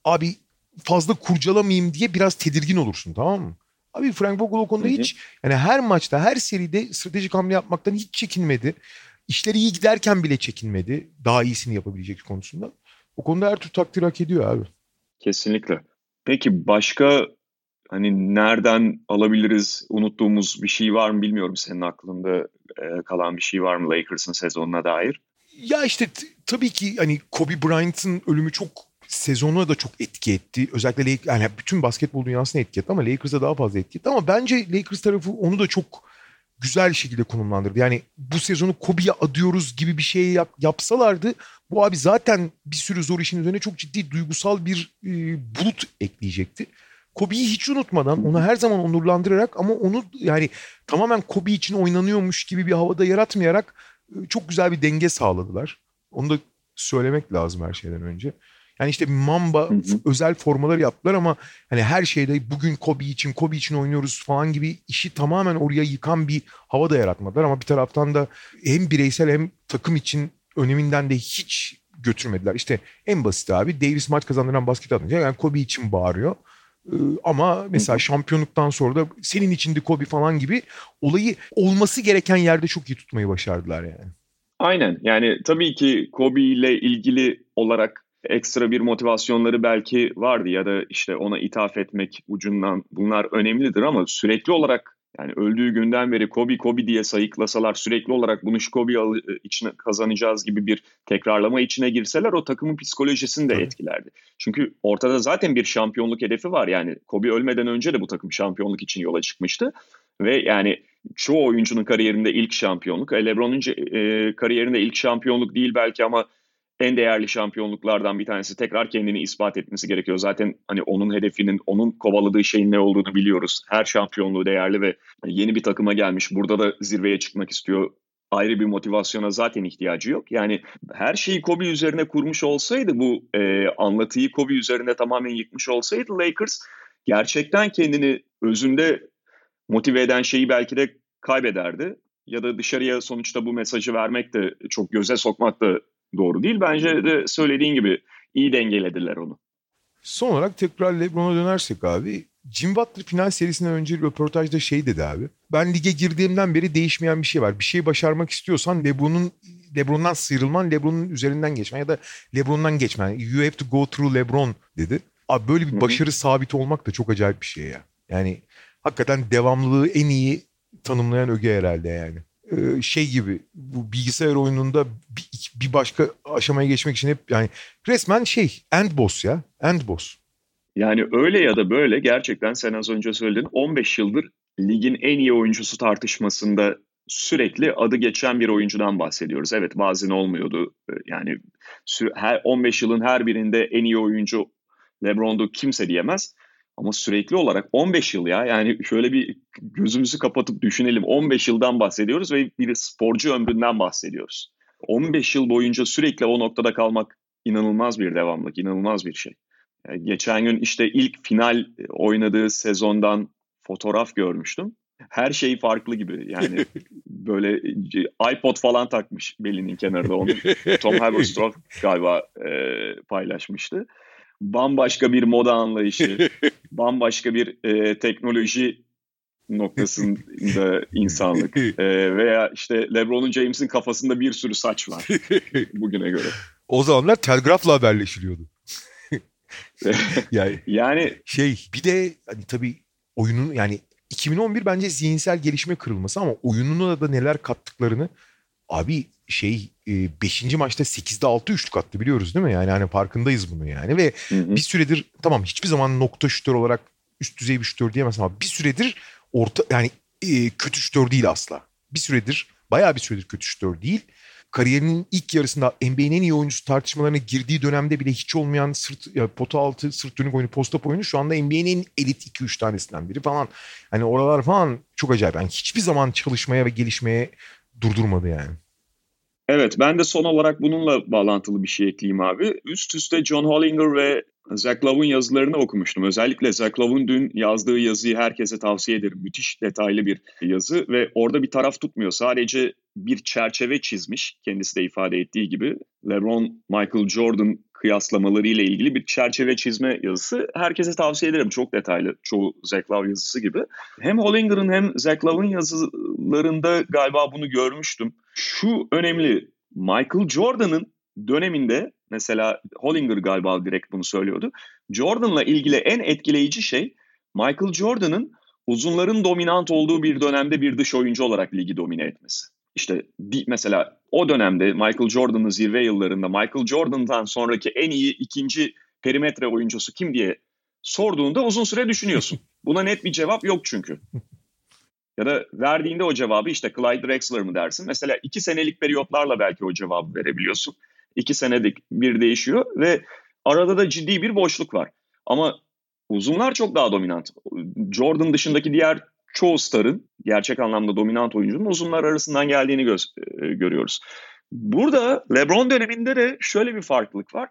abi fazla kurcalamayayım diye biraz tedirgin olursun tamam mı? Abi Frank Vogel o konuda hı hı. hiç yani her maçta her seride stratejik hamle yapmaktan hiç çekinmedi. İşleri iyi giderken bile çekinmedi. Daha iyisini yapabilecek konusunda. O konuda her türlü takdir hak ediyor abi. Kesinlikle. Peki başka hani nereden alabiliriz unuttuğumuz bir şey var mı bilmiyorum senin aklında e, kalan bir şey var mı Lakers'ın sezonuna dair? Ya işte tabii ki hani Kobe Bryant'ın ölümü çok sezonu da çok etki etti. Özellikle yani bütün basketbol dünyasına etki etti ama Lakers'a daha fazla etki etti. Ama bence Lakers tarafı onu da çok güzel şekilde konumlandırdı. Yani bu sezonu Kobe'ye adıyoruz gibi bir şey yap, yapsalardı bu abi zaten bir sürü zor işin üzerine çok ciddi duygusal bir e, bulut ekleyecekti. Kobe'yi hiç unutmadan onu her zaman onurlandırarak ama onu yani tamamen Kobe için oynanıyormuş gibi bir havada yaratmayarak e, çok güzel bir denge sağladılar. Onu da söylemek lazım her şeyden önce. Yani işte Mamba hı hı. özel formalar yaptılar ama hani her şeyde bugün Kobe için, Kobe için oynuyoruz falan gibi işi tamamen oraya yıkan bir hava da yaratmadılar. Ama bir taraftan da hem bireysel hem takım için öneminden de hiç götürmediler. İşte en basit abi Davis maç kazandıran basket atınca yani Kobe için bağırıyor. Ee, ama mesela şampiyonluktan sonra da senin içinde Kobe falan gibi olayı olması gereken yerde çok iyi tutmayı başardılar yani. Aynen yani tabii ki Kobe ile ilgili olarak ekstra bir motivasyonları belki vardı ya da işte ona ithaf etmek ucundan bunlar önemlidir ama sürekli olarak yani öldüğü günden beri Kobe Kobe diye sayıklasalar sürekli olarak bunu şu Kobe içine kazanacağız gibi bir tekrarlama içine girseler o takımın psikolojisini de etkilerdi. Çünkü ortada zaten bir şampiyonluk hedefi var. Yani Kobe ölmeden önce de bu takım şampiyonluk için yola çıkmıştı. Ve yani çoğu oyuncunun kariyerinde ilk şampiyonluk. E, LeBron'un e, kariyerinde ilk şampiyonluk değil belki ama en değerli şampiyonluklardan bir tanesi tekrar kendini ispat etmesi gerekiyor. Zaten hani onun hedefinin, onun kovaladığı şeyin ne olduğunu biliyoruz. Her şampiyonluğu değerli ve yeni bir takıma gelmiş. Burada da zirveye çıkmak istiyor. Ayrı bir motivasyona zaten ihtiyacı yok. Yani her şeyi Kobe üzerine kurmuş olsaydı bu e, anlatıyı Kobe üzerine tamamen yıkmış olsaydı Lakers gerçekten kendini özünde motive eden şeyi belki de kaybederdi. Ya da dışarıya sonuçta bu mesajı vermek de çok göze sokmak da doğru değil. Bence de söylediğin gibi iyi dengelediler onu. Son olarak tekrar LeBron'a dönersek abi. Jim Butler final serisinden önce röportajda şey dedi abi. Ben lige girdiğimden beri değişmeyen bir şey var. Bir şey başarmak istiyorsan LeBron'un LeBron'dan sıyrılman, LeBron'un üzerinden geçmen ya da LeBron'dan geçmen. You have to go through LeBron dedi. Abi böyle bir başarı sabiti olmak da çok acayip bir şey ya. Yani hakikaten devamlılığı en iyi tanımlayan öge herhalde yani. Ee, şey gibi bu bilgisayar oyununda bir, başka aşamaya geçmek için hep yani resmen şey end boss ya end boss. Yani öyle ya da böyle gerçekten sen az önce söyledin 15 yıldır ligin en iyi oyuncusu tartışmasında sürekli adı geçen bir oyuncudan bahsediyoruz. Evet bazen olmuyordu. Ee, yani her 15 yılın her birinde en iyi oyuncu LeBron'du kimse diyemez. Ama sürekli olarak 15 yıl ya yani şöyle bir gözümüzü kapatıp düşünelim 15 yıldan bahsediyoruz ve bir sporcu ömründen bahsediyoruz. 15 yıl boyunca sürekli o noktada kalmak inanılmaz bir devamlık, inanılmaz bir şey. Yani geçen gün işte ilk final oynadığı sezondan fotoğraf görmüştüm. Her şey farklı gibi yani <laughs> böyle iPod falan takmış belinin kenarında onu Tom Haberstroh galiba e, paylaşmıştı bambaşka bir moda anlayışı, <laughs> bambaşka bir e, teknoloji noktasında insanlık e, veya işte LeBron'un James'in kafasında bir sürü saç var <laughs> bugüne göre. O zamanlar telgrafla haberleşiliyordu. <laughs> yani, yani şey bir de hani tabii oyunun yani 2011 bence zihinsel gelişme kırılması ama oyununa da neler kattıklarını abi şey 5. E, maçta 8'de 6 üçlük attı biliyoruz değil mi? Yani hani farkındayız bunu yani ve hı hı. bir süredir tamam hiçbir zaman nokta şütör olarak üst düzey bir şütör diyemezsin ama bir süredir orta yani e, kötü şütör değil asla. Bir süredir bayağı bir süredir kötü şütör değil. Kariyerinin ilk yarısında NBA'nin en iyi oyuncusu tartışmalarına girdiği dönemde bile hiç olmayan sırt ya, pota altı sırt dönük oyunu posta oyunu şu anda NBA'nin en elit 2-3 tanesinden biri falan. Hani oralar falan çok acayip. Yani hiçbir zaman çalışmaya ve gelişmeye durdurmadı yani. Evet ben de son olarak bununla bağlantılı bir şey ekleyeyim abi. Üst üste John Hollinger ve Zach Love'un yazılarını okumuştum. Özellikle Zach Love'un dün yazdığı yazıyı herkese tavsiye ederim. Müthiş detaylı bir yazı ve orada bir taraf tutmuyor. Sadece bir çerçeve çizmiş kendisi de ifade ettiği gibi. LeBron, Michael Jordan kıyaslamaları ile ilgili bir çerçeve çizme yazısı. Herkese tavsiye ederim. Çok detaylı. Çoğu Love yazısı gibi. Hem Hollinger'ın hem Love'ın yazılarında galiba bunu görmüştüm. Şu önemli. Michael Jordan'ın döneminde mesela Hollinger galiba direkt bunu söylüyordu. Jordan'la ilgili en etkileyici şey Michael Jordan'ın uzunların dominant olduğu bir dönemde bir dış oyuncu olarak ligi domine etmesi. İşte mesela o dönemde Michael Jordan'ın zirve yıllarında Michael Jordan'dan sonraki en iyi ikinci perimetre oyuncusu kim diye sorduğunda uzun süre düşünüyorsun. <laughs> Buna net bir cevap yok çünkü. Ya da verdiğinde o cevabı işte Clyde Drexler mı dersin? Mesela iki senelik periyotlarla belki o cevabı verebiliyorsun. İki senedik bir değişiyor ve arada da ciddi bir boşluk var. Ama uzunlar çok daha dominant. Jordan dışındaki diğer çoğu starın gerçek anlamda dominant oyuncunun uzunlar arasından geldiğini gö- e, görüyoruz. Burada LeBron döneminde de şöyle bir farklılık var.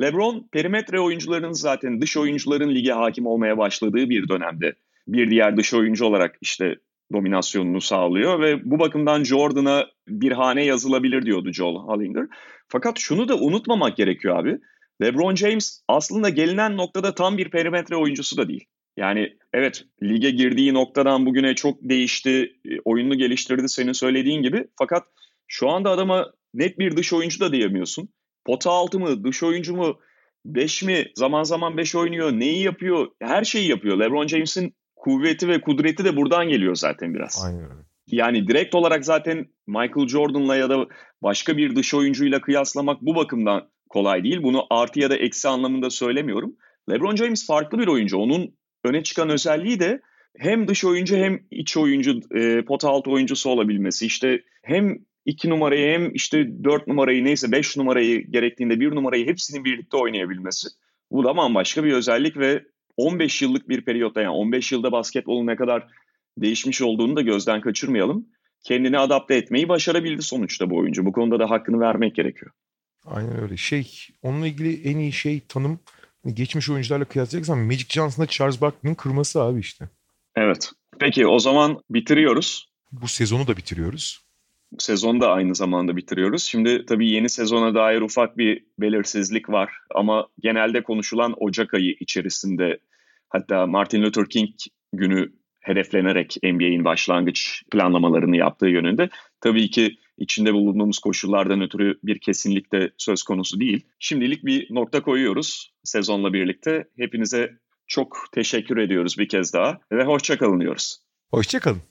LeBron perimetre oyuncularının zaten dış oyuncuların lige hakim olmaya başladığı bir dönemde bir diğer dış oyuncu olarak işte dominasyonunu sağlıyor ve bu bakımdan Jordan'a bir hane yazılabilir diyordu Joel Hollinger. Fakat şunu da unutmamak gerekiyor abi. LeBron James aslında gelinen noktada tam bir perimetre oyuncusu da değil. Yani evet lige girdiği noktadan bugüne çok değişti, e, oyununu geliştirdi senin söylediğin gibi. Fakat şu anda adama net bir dış oyuncu da diyemiyorsun. Pota altı mı, dış oyuncu mu, beş mi, zaman zaman beş oynuyor, neyi yapıyor, her şeyi yapıyor. LeBron James'in kuvveti ve kudreti de buradan geliyor zaten biraz. Aynen öyle. Yani direkt olarak zaten Michael Jordan'la ya da başka bir dış oyuncuyla kıyaslamak bu bakımdan kolay değil. Bunu artı ya da eksi anlamında söylemiyorum. LeBron James farklı bir oyuncu. Onun öne çıkan özelliği de hem dış oyuncu hem iç oyuncu, e, pot altı oyuncusu olabilmesi. İşte hem iki numarayı hem işte dört numarayı neyse beş numarayı gerektiğinde bir numarayı hepsini birlikte oynayabilmesi. Bu da bambaşka bir özellik ve 15 yıllık bir periyotta yani 15 yılda basketbolun ne kadar değişmiş olduğunu da gözden kaçırmayalım. Kendini adapte etmeyi başarabildi sonuçta bu oyuncu. Bu konuda da hakkını vermek gerekiyor. Aynen öyle. Şey, onunla ilgili en iyi şey tanım geçmiş oyuncularla kıyaslayacaksan Magic Johnson'la Charles Barkley'nin kırması abi işte. Evet. Peki o zaman bitiriyoruz. Bu sezonu da bitiriyoruz. Sezonu da aynı zamanda bitiriyoruz. Şimdi tabii yeni sezona dair ufak bir belirsizlik var ama genelde konuşulan Ocak ayı içerisinde hatta Martin Luther King günü hedeflenerek NBA'in başlangıç planlamalarını yaptığı yönünde. Tabii ki içinde bulunduğumuz koşullardan ötürü bir kesinlikle söz konusu değil. Şimdilik bir nokta koyuyoruz sezonla birlikte. Hepinize çok teşekkür ediyoruz bir kez daha ve hoşçakalın diyoruz. Hoşçakalın.